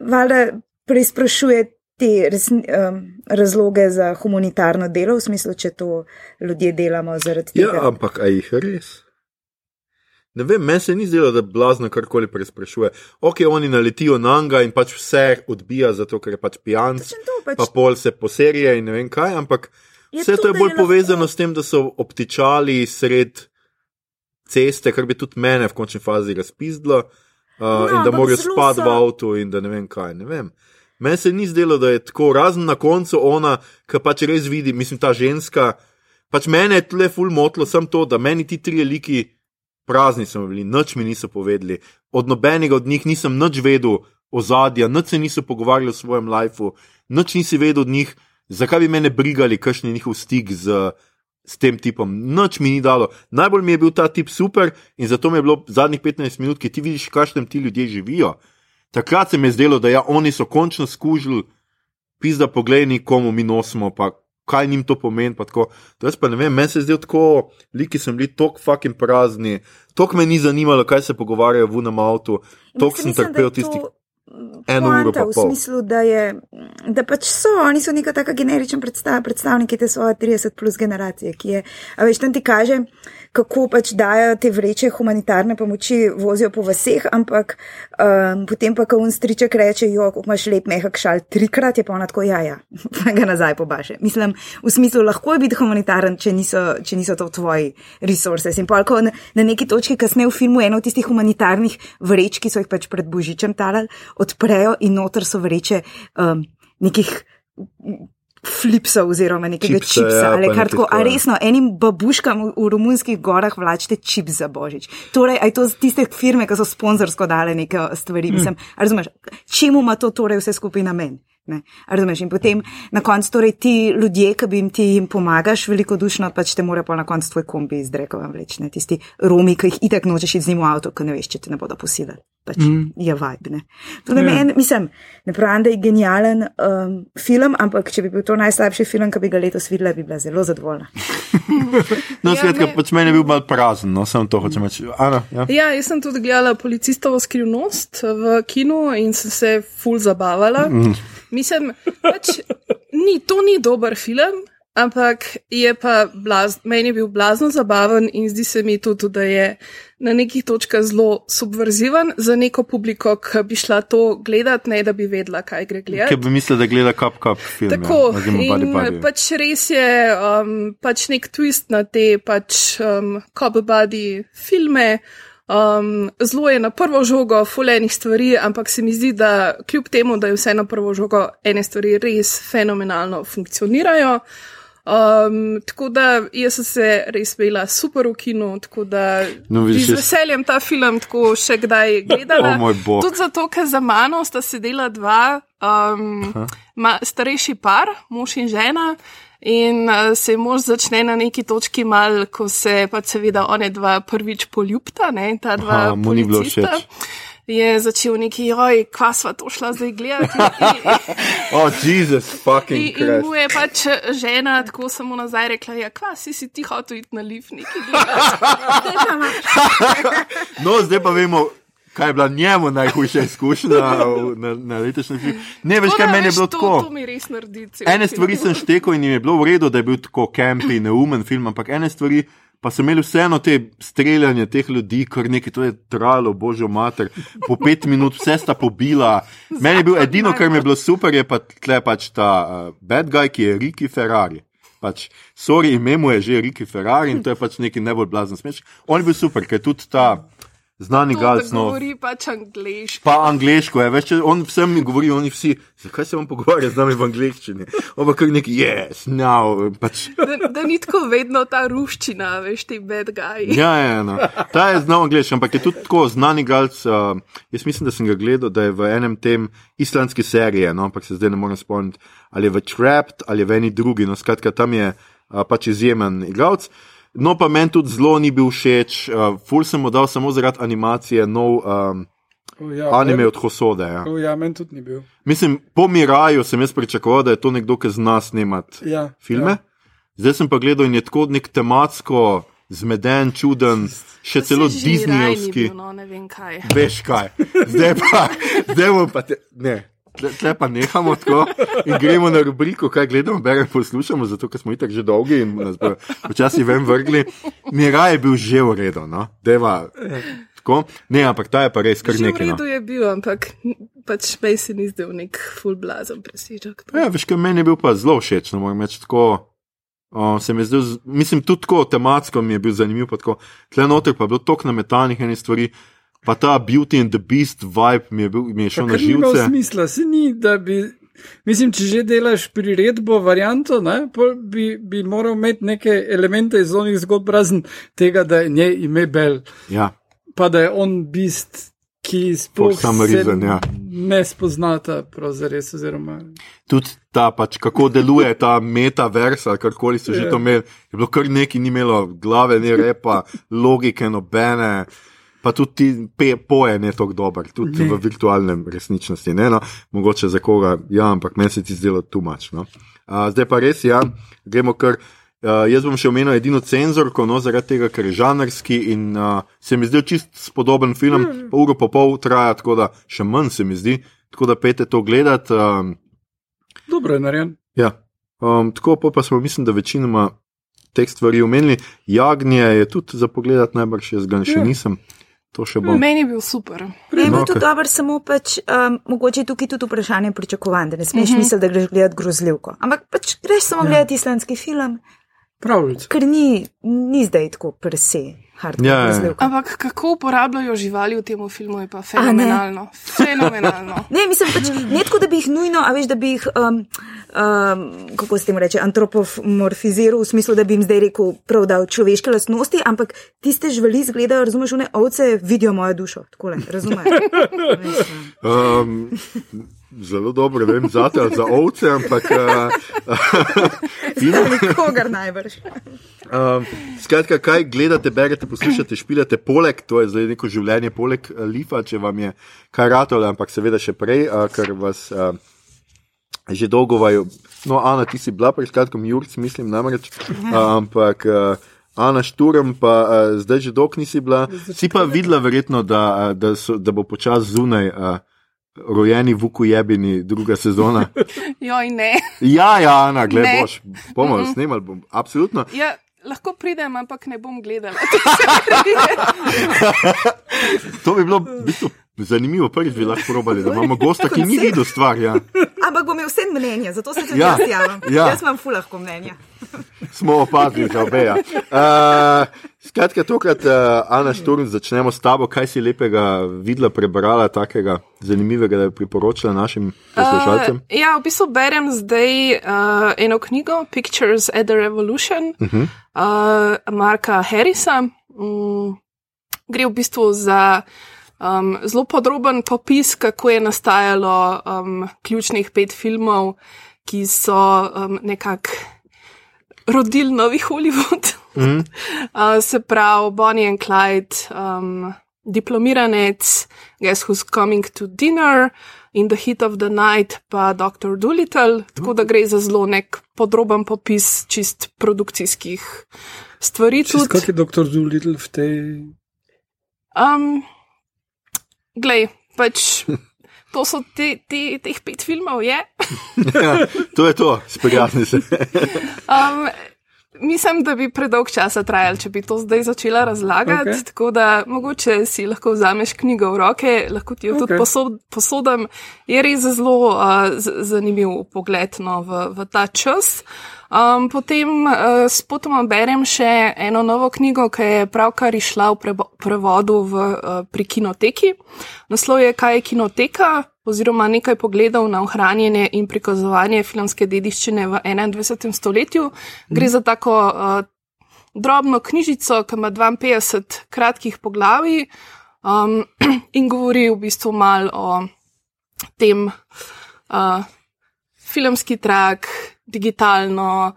S4: valjda preizprašuje te resni, um, razloge za humanitarno delo, v smislu, če to ljudje delamo zaradi tega.
S1: Ja, ampak a jih res? Ne vem, meni se ni zdelo, da blazno karkoli preizprašuje. Ok, oni naletijo na njega in pač vse odbija, zato ker je pač
S4: to, pač,
S1: pa pol se poserije in ne vem kaj, ampak
S4: Je
S1: vse
S4: to,
S1: to je bolj
S4: je lahko-
S1: povezano s tem, da so obtičali sred ceste, kar bi tudi mene v končni fazi razpizdlo. Uh,
S4: No,
S1: in da morajo spati
S4: so-
S1: v avtu, in da ne vem kaj. Ne vem. Meni se ni zdelo, da je tako, razen na koncu ona, ki pač res vidi, mislim, ta ženska. Pač mene je tle ful motlo, sem to, da meni ti tri liki prazni so bili, nič mi niso povedali. Od nobenega od njih nisem nič vedel ozadja, nič se niso pogovarjali o svojem lifeu, nič nisi vedel od njih, zakaj bi mene brigali, kakšen je njihov stik z, s tem tipom. Nič mi ni dalo. Najbolj mi je bil ta tip super in zato mi je bilo zadnjih 15 minut, ki ti vidiš, kakšnem ti ljudje živijo. Takrat se mi je zdelo, da ja, oni so končno skužili, pizda pogledaj, komu mi nosimo, pa kaj njim to pomeni. pa tako. To jaz pa ne vem, meni se je zdelo tako, liki so bili tako fucking prazni, tako me ni zanimalo, kaj se pogovarjajo v unem avtu, tako sem trpel tistih. eno uro pa
S4: V
S1: pol.
S4: smislu, da, je, da pač so, oni so neka taka generična predstav, predstavniki te svoje 30 plus generacije, ki je, a veš, tam ti kaže, kako pač dajo te vreče humanitarne pomoči, vozijo po vseh, ampak um, potem pa, ko un striček reče, jo, kako imaš lep mehak šal, trikrat je pa ona tako, ja, ja, pa ga nazaj pobaše. Mislim, v smislu, lahko je biti humanitaren, če niso, če niso to tvoji resurse. In pa, ko na, na neki točki kasneje v filmu eno od tistih humanitarnih vreč, ki so jih pač pred Božičem talali, odprejo in noter so vreče um, nekih flipsov oziroma nekega
S1: Čipsa,
S4: čipsa.
S1: ja,
S4: ali kar tako, a
S1: ja.
S4: resno, enim babuškam v, v romunskih gorah vlačite čip za Božič. Torej, aj to tiste firme, ki so sponzorsko dale neke stvari. Mislim, a razumeš, čemu ima to torej vse skupaj namen? Ne, razumeš, in potem na koncu, torej ti ljudje, ki bi jim ti jim pomagaš, velikodušno, pač te mora pa na koncu tvoj kombi iz Drekova vleči, ne, tisti Romi, ki jih itak nočeš iti z njim v avto, ki ne veš, če te ne bodo posilili. Pač mm. je vibe, ne. To ne
S2: Ja.
S4: meni, mislim, ne pravim, da je genijalen um, film, ampak če bi bil to najslabši film, ki bi ga letos videla, bi bila zelo zadovoljna.
S1: No,
S3: Ja,
S1: skratka,
S3: ne.
S1: pač meni je bil mal prazen, no, sem to hočem reči. Ana, ja.
S3: Ja, jaz sem tudi gledala policistovo skrivnost v kinu in sem se ful zabavala. Mm. Mislim, pač, ni, to ni dober film, ampak je pa blaz, meni je bil blazno zabaven in zdi se mi tudi, da je na nekih točkah zelo subverziven za neko publiko, ki bi šla to gledati, ne da bi vedela, kaj gre gledati.
S1: Ki bi mislila, da gleda kap kap film.
S3: Tako,
S1: ja,
S3: in
S1: Buddy Buddy.
S3: pač res je um, pač nek twist na te pač um, Cop Buddy filme. Um, zelo je na prvo žogo fulejnih stvari, ampak se mi zdi, da kljub temu, da je vse na prvo žogo, ene stvari res fenomenalno funkcionirajo. Um, tako da jaz sem se res bila super v kinu, tako da
S1: No, vidiš,
S3: z veseljem ta film tako še kdaj gledala.
S1: O moj bog.
S3: Tudi zato, ker za mano sta sedela dva um, ma, starejši par, mož in žena. In uh, se mož začne na neki točki mal, ko se pa seveda one dva prvič poljubta, ne, ta dva
S1: Aha, mu ni bilo všeč.
S3: Je začel neki, oj, kva sva to šla zdaj gledati. In,
S1: Oh, Jezus, fucking
S3: in, in
S1: Christ.
S3: mu je pač žena tako samo nazaj rekla, ja, kva si si ti hotel iti na gledati.
S1: No, zdaj pa vemo, kaj je bila njemu najhujša izkušnja na, na letošnjem filmu. Ne, veš, kaj meni je bilo
S3: to,
S1: tako.
S3: To mi res naredi.
S1: Ene stvari sem štekel in jim je bilo v redu, da je bil tako campi, neumen film, ampak ene stvari pa so imeli vseeno te streljanje teh ljudi, kar nekaj to je trajalo, božjo mater, po pet minut, vse sta pobila. Meni je bil edino, kar mi je bilo super, je pa tle pač ta uh, bad guy, ki je Riki Ferrari. Pač, sorry, ime mu je že Riki Ferrari in to je pač neki najbolj blazen smeš. On je bil super, ker tudi ta znani galc. No,
S3: govori pač angliško.
S1: Pa angliško je, veš, če on vsem mi govori, oni vsi, zakaj se vam pogovarja z nami v angliščini? On pa kar neki, yes, now, pač.
S3: Da, da ni tako vedno ta ruščina, veš, ti bad guy.
S1: Ja, ja, no. Ta je znal angliško, ampak je tudi tako znani galc. Uh, jaz mislim, da sem ga gledal, da je v enem tem islandski seriji, no, ampak se zdaj ne morem spomniti, ali je v Trapped ali v eni drugi, no, skratka, tam je uh, pač izjemen igralec. No, pa meni tudi zelo ni bil všeč, uh, ful sem mu dal samo zaradi animacije, nov um,
S2: O, ja,
S1: anime od Hosode. Ja.
S2: O, ja, meni tudi ni bil.
S1: Mislim, po Miraju sem jaz pričakoval, da je to nekdo, ki zna snemati
S2: Ja,
S1: filme.
S2: Ja.
S1: Zdaj sem pa gledal in je tako nek tematsko, zmeden, čuden, še celo
S3: Miraj ni
S1: Disneyovski.
S3: bil, No, ne vem kaj.
S1: Veš kaj, zdaj pa, zdaj pa te, ne. Tle, tle pa nehamo tako in gremo na rubriko, kaj gledamo, beremo, poslušamo, zato ker smo itak že dolgi in nas bo včasih ven vrgli. Miraj je bil že v redu, no, deva. Tako. Ne, ampak ta je pa res kar
S3: Že v
S1: nekaj. No.
S3: redu je bil, ampak pač mej se ni zdel nek full blazen presežek.
S1: Ja, veš, kaj meni je bil pa zelo všeč, no moram reči tako. O, se mi zdel, mislim, tudi tako tematsko mi je bil zanimiv, pa tako. Tle noter pa je bilo toliko nametanih enih stvari, pa ta Beauty and the Beast vibe mi je, bil, mi je šel na
S2: Kar ni
S1: živce.
S2: smisla, se ni, da bi. Mislim, če že delaš priredbo, varianto, ne, bi, bi moral imeti neke elemente iz onih zgodb, razen tega, da je njej ime Bel,
S1: Ja,
S2: pa da je on bist, ki sploh
S1: reason, ja.
S2: ne spoznata, pravzaprav, oziroma.
S1: tudi ta pač, kako deluje ta metavers karkoli so že
S2: Ja.
S1: to imeli, je bilo kar neki, ni imelo glave, ni repa, logike, nobene. Pa tudi pe, poje ne tako dober, tudi
S2: Ne.
S1: v virtualnem resničnosti. Ne, no, mogoče za koga, ja, ampak meni se ti zdelo tumač. No. Uh, zdaj pa res, ja, gremo kar. Uh, jaz bom še omenil edino cenzorko, no, zaradi tega, ker je žanrski in uh, se mi zdi čist spodoben film, mm. pa uro pa pol traja, tako da še manj se mi zdi, tako da pete to gledati. Um,
S2: Dobro je narejen.
S1: Ja, um, tako pol pa smo, mislim, da večinoma teh stvari omenili. Jagnje je tudi za pogled, najbrž jaz ga še
S2: Ja.
S1: nisem. To še bom.
S3: Meni je bil super.
S4: Ne, je bil
S1: No,
S4: tudi dober, samo pač, um, mogoče je tukaj tudi vprašanje pričakovanj, da ne smeš uh -huh. misliti, da greš gledati grozljivko. Ampak pač greš samo ja. gledati islandski film,
S2: Pravljic.
S4: ker ni, ni zdaj tako prese, hardcore
S1: Ja, ja,
S4: grozljivka.
S3: Ampak kako uporabljajo živali v tem filmu, je pa fenomenalno. Fenomenalno.
S4: Ne, mislim pač, ne tako, da bi jih nujno, a veš, da bi jih, um, um, kako se temu reče, antropomorfiziral, v smislu, da bi jim zdaj rekel, prav dal človeške lastnosti, ampak tiste živali izgledajo, razumeš, one ovce vidijo mojo dušo, tako le, razumeš.
S1: Um, zelo dobro vem za te, za ovce, ampak. Uh,
S4: Kogar najbrž.
S1: um, skratka, kaj gledate, berete, poslušate, špilate, poleg, to je zdaj neko življenje, poleg uh, lifa, če vam je kaj ratole, ampak seveda še prej, uh, ker vas. Uh, Že dolgo vaju, no, Ana, ti si bila pred kratkim, Jurc, mislim, namreč, ampak uh, Ana Šturm, pa uh, zdaj že dolgo nisi bila. Si pa videla, verjetno, da, uh, da, so, da bo počasi zunaj uh, rojeni Vuku jebini, druga sezona.
S3: Joj, ne.
S1: Ja, ja, Ana,
S3: Ne.
S1: gledaj, boš, bomo snimali, bom, absolutno.
S3: Ja, lahko pridem, ampak ne bom gledala.
S1: To bi bilo v bistvu zanimivo, prvič bi lahko probali, da imamo gosta, ki ni videl stvar. Ja.
S5: Ampak bom imel vse mnenje, zato se tudi
S1: Ja,
S5: jaz javim.
S1: ja.
S5: Jaz imam fulahko mnenje.
S1: Smo opazili, za obe. Ja. Uh, skratka, tokrat, uh, Ana Šturm, začnemo s tabo. Kaj si lepega videla, prebrala, takega zanimivega, da bi priporočila našim poslušalcem?
S3: Uh, ja, v bistvu berem zdaj uh, eno knjigo, Pictures at the Revolution, uh -huh. uh, Marka Harrisa. Um, gre v bistvu za um, zelo podroben popis, kako je nastajalo um, ključnih pet filmov, ki so um, nekako rodili novi Hollywood.
S1: Mhm.
S3: uh, se pravi, Bonnie and Clyde, um, diplomiranec, Guess Who's Coming to Dinner, In the Heat of the Night, pa Dr. Dolittle, tako da gre za zelo nek podroben popis čist produkcijskih stvari.
S2: Čist
S3: tudi.
S2: kak je doktor Doolittle v tej.
S3: Um, glej, pač to so te, te, teh pet filmov, je.
S1: Ja, to je to, sprijazni se.
S3: Um, mislim, da bi predolg časa trajal, če bi to zdaj začela razlagati. Okay. Tako da mogoče si lahko vzameš knjigo v roke, lahko ti jo okay. tudi posod, posodam. Je res zelo uh, zanimiv pogled no, v, v ta čas. Um, potem uh, spotoma berem še eno novo knjigo, ki je pravkar išla v prevodu v, uh, pri kinoteki. Naslov je Kaj je kinoteka? oziroma nekaj pogledov na ohranjanje in prikazovanje filmske dediščine v 21. stoletju. Gre za tako uh, drobno knjižico, ki ima 52 kratkih poglavij um, in govori v bistvu malo o tem uh, filmski trak, digitalno,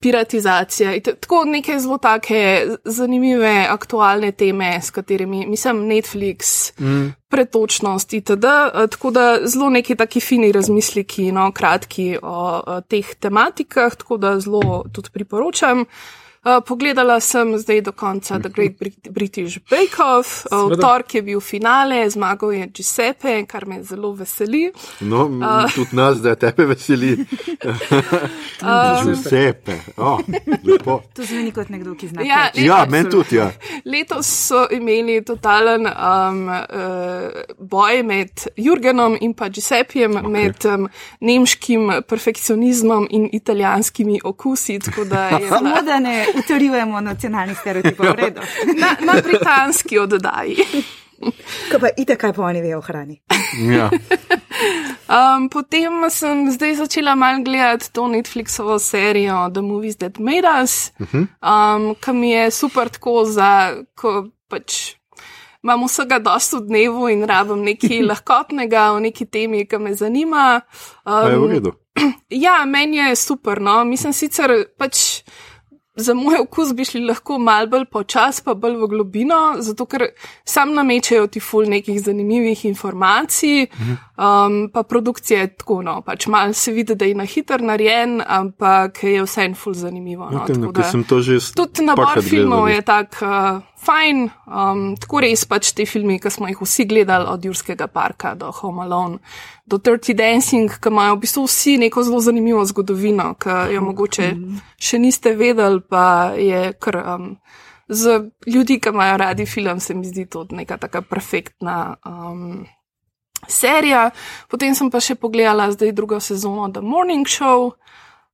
S3: piratizacija. Tako neke zelo take zanimive, aktualne teme, s katerimi, mislim, Netflix, mm. pretočnost itd. Eh, Tako da zelo neki taki fini razmisliki, no, kratki o, o teh tematikah, tako da zelo tudi priporočam. Uh, pogledala sem zdaj do konca The Great Brit British Bake Off, uh, v torek je bil finale, zmagal je Giuseppe, kar me zelo veseli.
S1: No, uh. tudi nas, da tebe veseli. Giuseppe, oh, lepo.
S5: To zveni kot nekdo, ki zna.
S3: Ja,
S5: peči.
S1: Ja, meni tudi, ja.
S3: Letos so imeli totalen um, uh, boj med Jurgenom in pa Giuseppijem, okay. med um, nemškim perfekcionizmom in italijanskimi okusi. tako da je bila
S5: Samo da ne utrjujemo nacionalnih stereotipov, v redu.
S3: Na, na britanski oddaji.
S5: Kaj pa ide, kaj pa oni vejo o hrani.
S1: ja.
S3: Um, potem sem zdaj začela malo gledati to Netflixovo serijo The Movies That Made Us, um, ki mi je super tako za, ko pač. Imam vsega dosto v dnevu in rabim nekaj lahkotnega o neki temi, ki me zanima.
S1: Pa je v
S3: Um,
S1: redu.
S3: ja, meni je super. No. Mislim sicer pač. Za moj okus bi šli lahko mal bolj počasi, pa bolj v globino, zato ker sam namečejo ti ful nekih zanimivih informacij, um, pa produkcija je tako, no, pač mal se vidi, da je na hiter narejen, ampak je vse en ful zanimivo. No,
S1: Okay, no,
S3: da-
S1: sem to že
S3: Tudi nabor filmov
S1: gledal.
S3: je tak uh, fajn, um, tako res pač te filme, ki smo jih vsi gledali, od Jurskega parka do Home Alone, do Dirty Dancing, ki imajo v bistvu vsi neko zelo zanimivo zgodovino, ki jo mogoče še niste vedeli, pa je kar. Um, Za ljudi, ki imajo radi film, se mi zdi to neka taka perfektna um, serija. Potem sem pa še pogledala zdaj drugo sezono The Morning Show.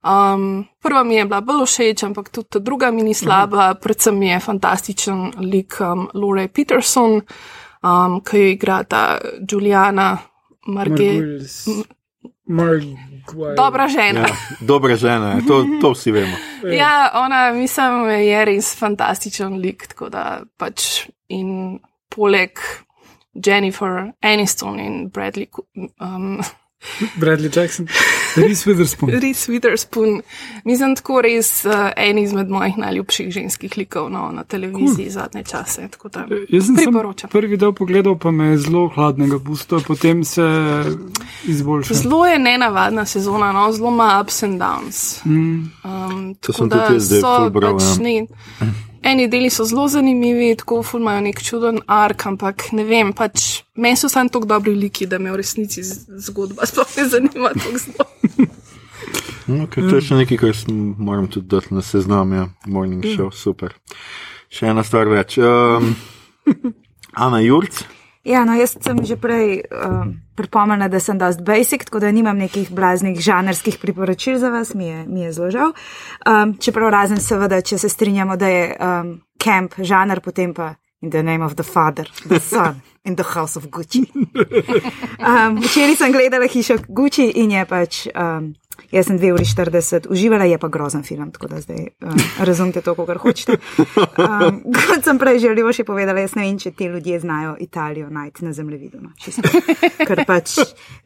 S3: Um, prva mi je bila bolj všeč, ampak tudi ta druga mi ni slaba. Predvsem mi je fantastičen lik um, Lore Peterson, um, ki jo igra ta Juliana Marge.
S2: Marguerite.
S3: Dobra žena.
S1: Ja, dobra žena, je, to, to vsi vemo.
S3: Ja, ona, mislim, je res fantastičen lik. Tako da pač in poleg Jennifer Aniston in Bradley, um,
S2: Bradley Jackson, Reese Witherspoon.
S3: Reese Witherspoon, mislim, tako res uh, en izmed mojih najljubših ženskih likov no, na televiziji cool. zadnje čase. Tako da
S2: Jaz sem
S3: priporočam.
S2: prvi del pogledal, pa me je zelo hladnega pusto, potem se izboljša.
S3: Zelo je nenavadna sezona, no, zelo ima ups and downs.
S2: Mm.
S3: Um,
S1: To sem tudi zdaj
S3: so
S1: ful bral,
S3: pač
S1: ja.
S3: Eni deli so zelo zanimivi, tako imajo nek čuden ark, ampak ne vem, pač meni so samo tako dobri liki, da me v resnici zgodba sploh ne zanima tako zelo.
S1: Okay, to je še nekaj, kar moram tudi dati na seznam, ja. morning show, super. Še ena stvar več. Um, Ana Jurc,
S4: Ja, no, jaz sem že prej um, pripomnila, da sem dost basic, tako da nimam nekih blaznih žanrskih priporočil za vas, mi je, mi je zelo žal. Um, čeprav razen seveda, če se strinjamo, da je um, camp žanr, potem pa in the name of the father, the son in the house of Gucci. Um, včeraj sem gledala hišo Gucci in je pač. Um, Jaz sem 2 uri 40, uživala je pa grozen film, tako da zdaj um, razumete to, kar hočete. Um, kot sem prej želel še povedala, jaz ne vem, če ti ljudje znajo Italijo najti na zemljevidu. No, čisto. ker pač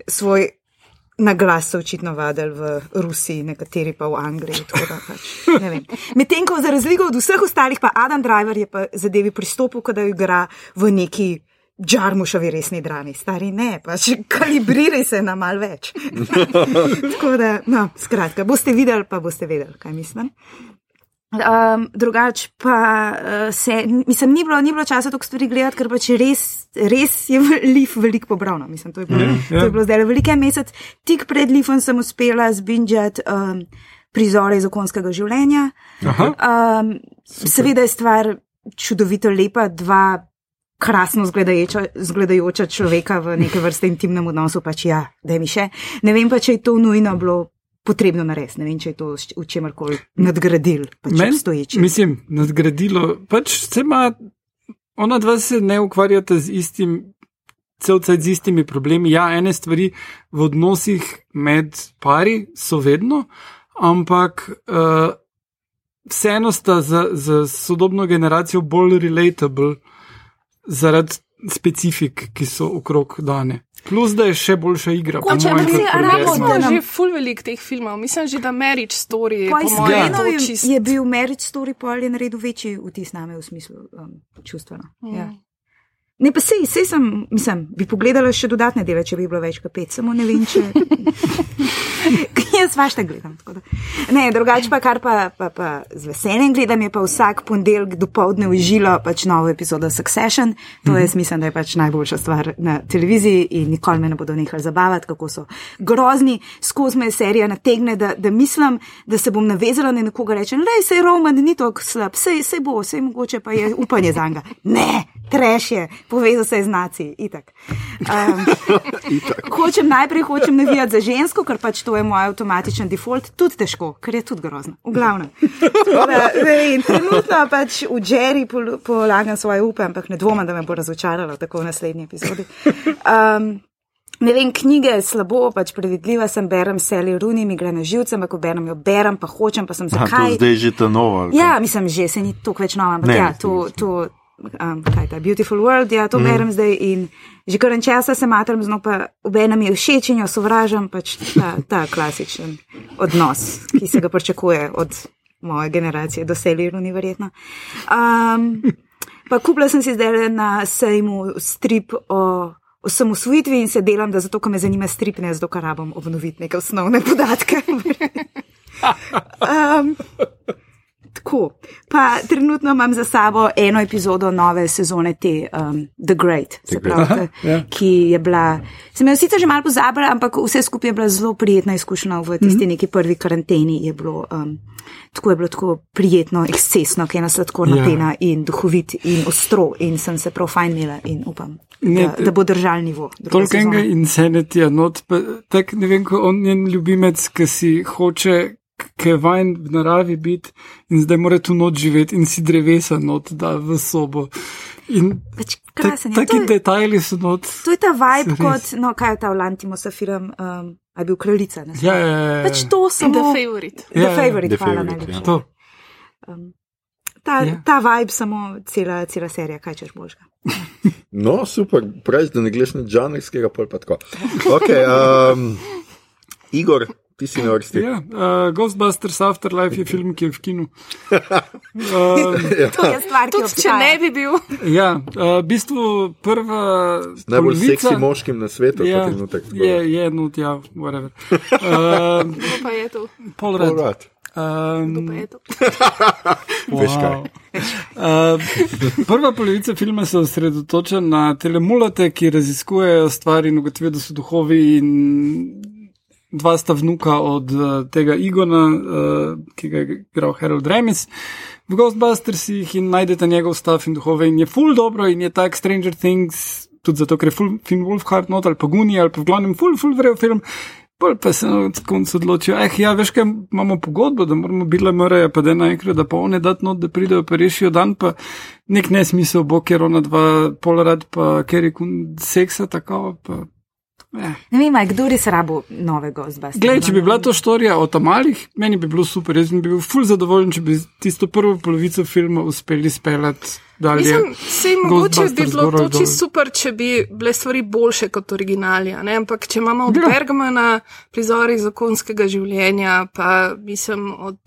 S4: svoj naglas so očitno vadili v Rusiji, nekateri pa v Angliji. Pač. Medtem ko za razliko od vseh ostalih, pa Adam Driver je pa zadevi pristopil, kot da igra v neki. Džarmušovi resni drami, stari ne, pač kalibriraj se na mal več. Tako da, no, skratka, boste videli, pa boste vedeli, kaj mislim. Um, drugač pa uh, se, mislim, ni bilo, ni bilo časa toliko stvari gledati, ker pač res, res je Lif veliko pobral. No. Mislim, to je bilo,
S2: Ja,
S4: mm,
S2: ja.
S4: to je bilo zdaj velik en mesec. Tik pred Lifom sem uspela zbinjati um, prizore iz okonskega življenja.
S2: Aha.
S4: Um, seveda je stvar čudovito lepa, dva krasno zgledajoča, človeka v neke vrste intimnem odnosu, pač ja, da mi še. Ne vem pa, če je to nujno bilo potrebno narediti, ne vem, če je to v čemarkoli nadgradil, pač
S2: Meni-
S4: obstoječi.
S2: Mislim, nadgradilo. Pač se ima, ona dva se ne ukvarjata z istim, celce z istimi problemi. Ja, ene stvari v odnosih med pari so vedno, ampak uh, vseeno sta za, za sodobno generacijo bolj relatable zaradi specifik, ki so okrog dane. Plus, da je še boljša igra. kot
S3: se
S2: pri
S3: Arabo
S2: Batmanu.
S4: Batmanu.
S3: smo že full velik teh filmov. Mislim že, da Marriage Story je
S4: Po
S3: mojem
S2: Ja.
S3: to
S4: izgledu
S3: čist.
S4: je bil Marriage Story pol je naredil večji vtis name v smislu um, čustveno.
S3: Mm.
S4: Ja. Ne, pa sej, sej sem, mislim, bi pogledala še dodatne dele, če bi bilo več kot pet, samo ne vem, če. Jaz vašte gledam. tako da. Ne, drugače pa, kar pa, pa, pa z veseljem gledam, je pa vsak ponedeljek do povdne užilo pač novo epizodo Succession. To jaz mislim, da je pač najboljša stvar na televiziji in nikoli me ne bodo nehali zabavati, kako so grozni. Skozi me serija nategne, da, da mislim, da se bom navezala na nekoga in rečem, le se Roman ni tako slab, sej, sej bo, sej mogoče pa je upanje za njega. Ne, treš je, povezal se je z naci, itak. Um, hočem najprej hočem navijati za žensko, ker pač to je moj avtomatičen default, tudi težko, ker je tudi grozno. V glavnem. Tako Da, ne trenutno pač v Jerry pol- polagam svoje upe, ampak ne dvomim, da me bo razočaralo tako v naslednji epizodi. Um, Ne vem, knjige je slabo, pač predvidljiva sem, berem Sally Rooney, mi gre na živce, ampak ko berem jo, berem, pa hočem, pa sem
S1: A, to
S4: zakaj.
S1: zdaj že ta nova.
S4: Ja, mislim, že se ni toliko več nova, ampak
S1: Ne,
S4: ja, to, to um, kaj je ta Beautiful World, ja, to mm. berem zdaj in že kar en časa se matram, zno pa obenem je všeč in jo sovražam, pač ta, ta klasičen odnos, ki se ga pričakuje od moje generacije do Seliru, ni verjetno. Um, pa kupila sem si zdaj na sejmu strip o. O samosvojitvi in se delam, da zato, ker me zanima strip, ne zato, ker rabim obnoviti neke osnovne podatke. um, Tako. Pa trenutno imam za sabo eno epizodo nove sezone te um, The Great, se
S1: Great.
S4: pravi,
S2: Aha, ja.
S4: ki je bila. Sem jo sicer že malo pozabila, ampak vse skupaj je bila zelo prijetna izkušnja v tisti neki prvi karanteni. Je bilo, um, tako je bilo tako prijetno, ekscesno, ki je ena sladkorna
S2: Ja.
S4: ja. pena in duhovit in ostro in sem se prav fajn imela in upam,
S2: Ne,
S4: da, da bo držal nivo.
S2: enega
S4: sezone.
S2: insanitija, not, pa, tak ne vem, ko on njen ljubimec, ki si hoče, ki je vajen v naravi biti in zdaj mora tu noč živeti in si drevesa not da v sobo. In
S4: Pač krasen. To
S2: taki
S4: je-
S2: detajli so not.
S4: To je ta vibe,
S2: res.
S4: kot, no, kaj je ta Lantimosa film, um, a je bil kraljica. ne?
S2: Ja, ja, ja,
S4: Pač to samo.
S3: The Favorite.
S4: The
S2: Ja, ja,
S4: favorite,
S1: The
S4: hvala
S1: Favourite,
S4: najlepša.
S1: ja.
S2: To.
S4: Um, ta,
S2: Ja.
S4: ta vibe, samo cela, cela serija, kaj češ božga.
S1: No, super, pravi, da ne gleš na žanrskega, pol pa tako. Okay, um, Igor, ti si na vrsti.
S2: Ja, uh, Ghostbusters Afterlife je film, ki je v kinu. Uh,
S4: To je stvar, ki
S3: Tudi če ne bi bil,
S2: ja, uh, v bistvu prva.
S1: Najbolj
S2: polovica-
S1: seksi moškim na svetu,
S2: Ja,
S1: ta trenutek.
S2: je, je, no, ja, whatever. Uh,
S3: pa je to.
S2: pol
S1: Pol
S2: rad.
S1: rad.
S3: Kdo pa
S2: Um,
S3: je to?
S1: Veš kaj?
S2: Uh, prva polovica filma se osredotoča na telemulate, ki raziskujejo stvari in ugotovijo, da so duhovi. In dva sta vnuka od uh, tega Igona, uh, ki ga je igral Harold Remis v Ghostbustersih in najdete njegov stav in duhove. In je full dobro in je tak Stranger Things, tudi zato, ker je full film Wolfhard not ali pa Guni ali pa v glavnem full, full vrejo film. Pol pa se na koncu odločijo, eh, ja, veš, kaj imamo pogodbo, da moramo biti mreje, pa da naenkrat, da pa one dat not, da pridejo, pa rešijo dan, pa nek nesmisel bo, ker ona dva polarad, pa ker je kun seksa tako. Pa, eh.
S4: Ne vem, kdo res rabo novega zbasti.
S2: Glej, če bi bila to storija o tamalih, meni bi bilo super, jaz bi bil ful zadovoljen, če bi tisto prvo polovico filma uspeli speljati dalje.
S3: Mislim, sej mogoče bi bilo to čisto super, če bi bile stvari boljše kot originali, a ne? ampak če imamo od
S2: Ja.
S3: Bergmana prizori zakonskega življenja, pa mislim od.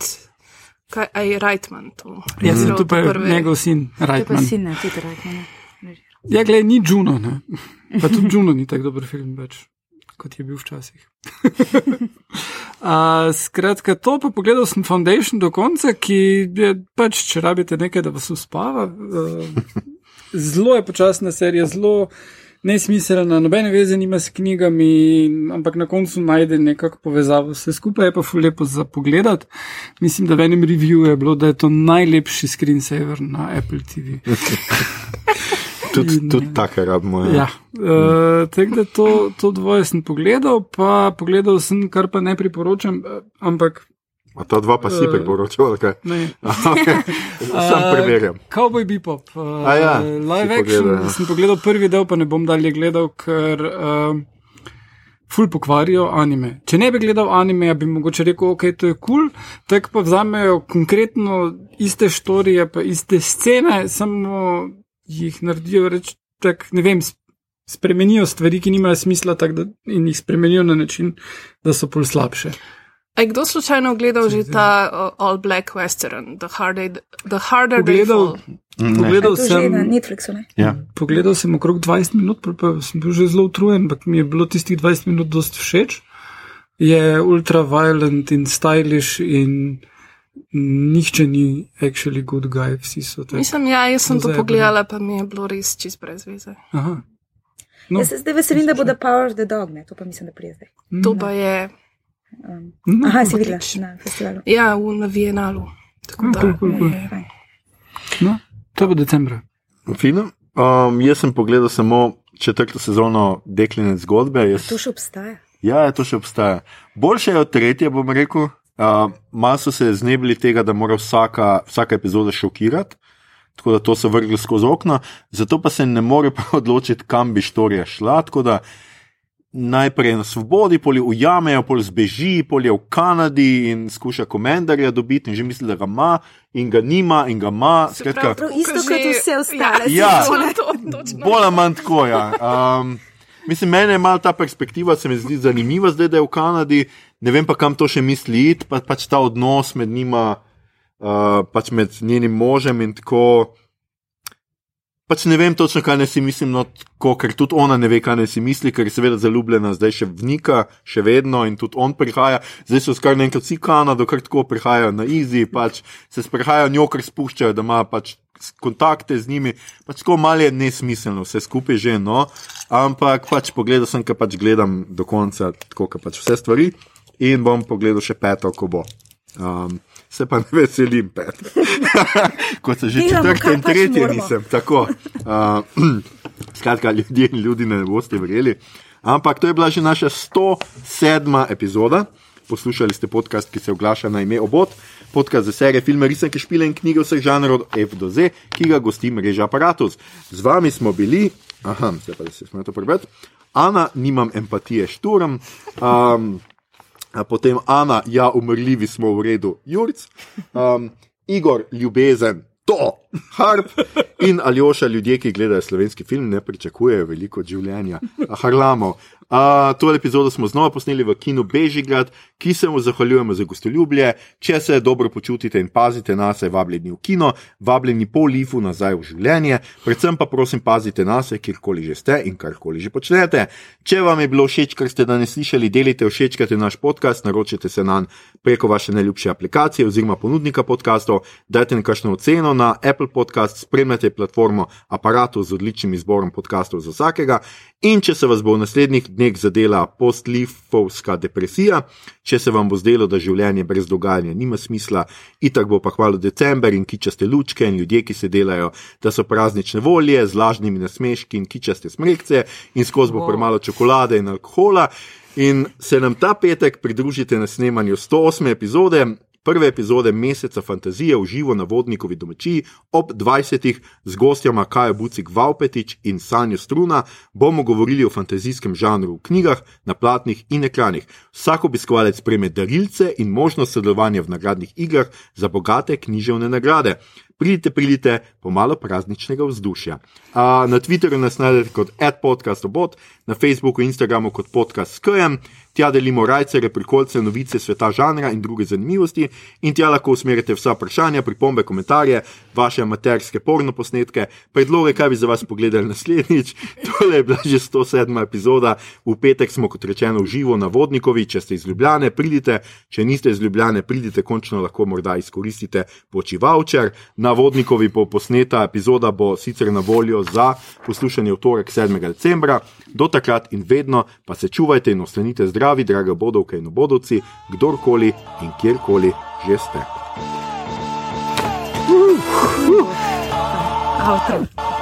S3: Kaj je Reitman to?
S2: Jaz sem tu pa njegov sin,
S4: To je pa
S2: Reitman.
S4: sin, ne, tudi Reitman.
S2: Ja, gled, ni Juno, ne. Pa tudi Juno ni tako dober film več, kot je bil včasih. uh, skratka, to pa pogledal sem Foundation do konca, ki je pač, če rabite nekaj, da vas uspava. Uh, zelo je počasna serija, zelo nesmiselna, nobene veze nima s knjigami, ampak na koncu najde nekako povezavo. Vse skupaj je pa ful lepo za pogledat. Mislim, da v enem reviewu je bilo, da je to najlepši screensaver na Apple TV.
S1: Tudi,
S2: In,
S1: tudi take rabimo.
S2: Ja, uh, tako da to, to dvoje sem pogledal, pa pogledal sem, kar pa ne priporočam, eh, ampak
S1: A ta dva pa si
S2: Eh.
S1: priporočal, kaj?
S2: ne.
S1: Okay. Sam preverjam.
S2: Cowboy Bebop. Uh,
S1: A ja,
S2: live action.
S1: pogledal, ja.
S2: Sem pogledal prvi del, pa ne bom dalje gledal, ker uh, ful pokvarijo anime. Če ne bi gledal anime, bi mogoče rekel, ok, to je kul, cool, tako pa vzamejo konkretno iste štorije, pa iste scene, samo jih naredijo reč, tak, ne vem, spremenijo stvari, ki nimajo smisla, tak, da, in jih spremenijo na način, da so pol slabše.
S3: A je kdo slučajno gledal že ta uh, All Black Western, The Harder, the harder They
S2: Pogledal,
S3: Fall?
S2: pogledal
S4: To že na
S2: sem.
S4: Netflixu, ne?
S1: Ja.
S2: Pogledal sem okrog 20 minut, pa sem bil že zelo utrujen, ampak mi je bilo tistih 20 minut dosti všeč. Je ultra violent in stylish in nihče ni actually good guy, vsi so tako.
S3: Mislim, ja, jaz sem to
S2: Zajebano.
S3: pogledala, pa mi je bilo res čist brez veze.
S2: Aha. No,
S4: Jaz se zdaj veselim, da bo The Power of the Dog, ne, to pa mislim, da prije zdaj.
S3: To pa je,
S4: Um,
S2: no,
S4: aha, si
S3: Odlično.
S4: videla na festivalu.
S3: ja, v na Vienalu. Tako
S2: Ah,
S3: da
S2: cool, cool, cool.
S3: je-
S2: no, to bo decembra.
S1: Fino. Um, jaz sem pogledal samo četrto sezono Dekline zgodbe. Jaz,
S4: To še obstaja.
S1: ja, to še obstaja. Boljše je od tretje, bom rekel. Uh, Malo so se znebili tega, da mora vsaka, vsaka epizoda šokirati. Tako da to so vrgli skozi okno, zato pa se ne more pa odločiti, kam bi štorija šla. Tako da najprej na svobodi, poli ujamejo, poli zbeži, poli je v Kanadi in skuša komendarja dobiti, in že misli, da ga ima, in ga nima, in ga ima.
S3: Se
S1: Skratka,
S4: Prav isto
S3: že-
S4: kot vse ostale
S1: Ja.
S4: sezone.
S3: To, točno.
S1: Bolj ali manj tako. Ja. Um, mislim, meni je malo ta perspektiva, se mi zdi zanimiva, zdaj da je v Kanadi. Ne vem pa, kam to še misli pa, pač ta odnos med njima, uh, pač med njenim možem in tako. Pač ne vem točno, kaj naj si mislim, no, tako, ker tudi ona ne ve, kaj naj si misli, ker je seveda zaljubljena, zdaj še vnika, še vedno in tudi on prihaja. Zdaj so skar naenkrat vsi Kanado, kar tako prihajajo na Izi, pač se sprehajajo njo, ker spuščajo, da ima pač kontakte z njimi. Pač tako malo je nesmiselno, vse skupaj že, no. Ampak pač pogledal sem, ker pač gledam do konca, tako kot pač vse stvari. In bom pogledal še peto, ko bo. Um, se pa ne veselim pet. Kot se že
S4: kar
S1: in
S4: pač
S1: tretje
S4: moramo.
S1: nisem. Tako. Uh, skratka, ljudje in ljudi ne boste verjeli. Ampak to je bila že naša 107. epizoda. Poslušali ste podcast, ki se oglaša na ime Obot, podcast za serije, filme, risanke, špile in knjige vseh žanrov od F do Z, ki ga gosti mreža Apparatus. Z vami smo bili, aha, zdaj pa da se smete prebrati, Ana, nimam empatije, šturm. Um, A potem Ana, ja, umrljivi smo v redu, Jurc, um, Igor, ljubezen, to, Harp in Aljoša, ljudje, ki gledajo slovenski film, ne pričakujejo veliko življenja, Harlamov, Uh, to epizodo smo znova posneli v kinu Bežigrad, ki se mu zahvaljujemo za gostoljubje. Če se dobro počutite in pazite na sebe, vabljeni v kino, vabljeni po lifu nazaj v življenje, predvsem pa prosim pazite na sebe, kjerkoli že ste in karkoli že počnete. Če vam je bilo všeč, kar ste danes slišali, delite, všečkajte naš podcast, naročite se nam preko vaše najljubše aplikacije oziroma ponudnika podcastov, dajte nekakšno oceno na Apple Podcast, spremljate platformo aparatu z odličnim izborom podcastov za vsakega. In če se vas bo v naslednjih dneh zadela postlifovska depresija, če se vam bo zdelo, da življenje brez dogajanja nima smisla, itak bo pa hvalo december in kičaste lučke in ljudje, ki se delajo, da so praznične volje z lažnimi nasmeški in kičaste smrekce in skozi bo premalo čokolade in alkohola. In se nam ta petek pridružite na snemanju 108. epizode. Prve epizode meseca fantazije v živo na vodnikovi domačiji ob 20. z gostjama Kajo Bucik Valpetič in Sanjo Struna bomo govorili o fantazijskem žanru v knjigah, na platnih in ekranih. Vsak obiskovalec prejme darilce in možnost sodelovanja v nagradnih igrah za bogate književne nagrade. Pridite, pridite, pomalo prazničnega vzdušja. A, na Twitterju nas najdete kot adpodcastobot, na Facebooku in Instagramu kot podcast SKM, tja delimo rajce, prikolce, novice sveta žanra in druge zanimivosti, in tja lahko usmerite vsa vprašanja, pripombe, komentarje, vaše amaterske porno posnetke, predloge, kaj bi za vas pogledali naslednjič. Tole je bila že 107. epizoda, v petek smo, kot rečeno, v živo na vodnikovi, če ste iz Ljubljane, pridite, če niste iz Ljubljane, pridite, končno lahko morda izkoristite počivalčer. Na vodnikovi bo posneta epizoda, bo sicer na voljo za poslušanje v torek 7. decembra. Do takrat in vedno pa se čuvajte in ostanite zdravi, drage bodovke in obodovci, kdorkoli in kjerkoli že ste.
S5: Avtor.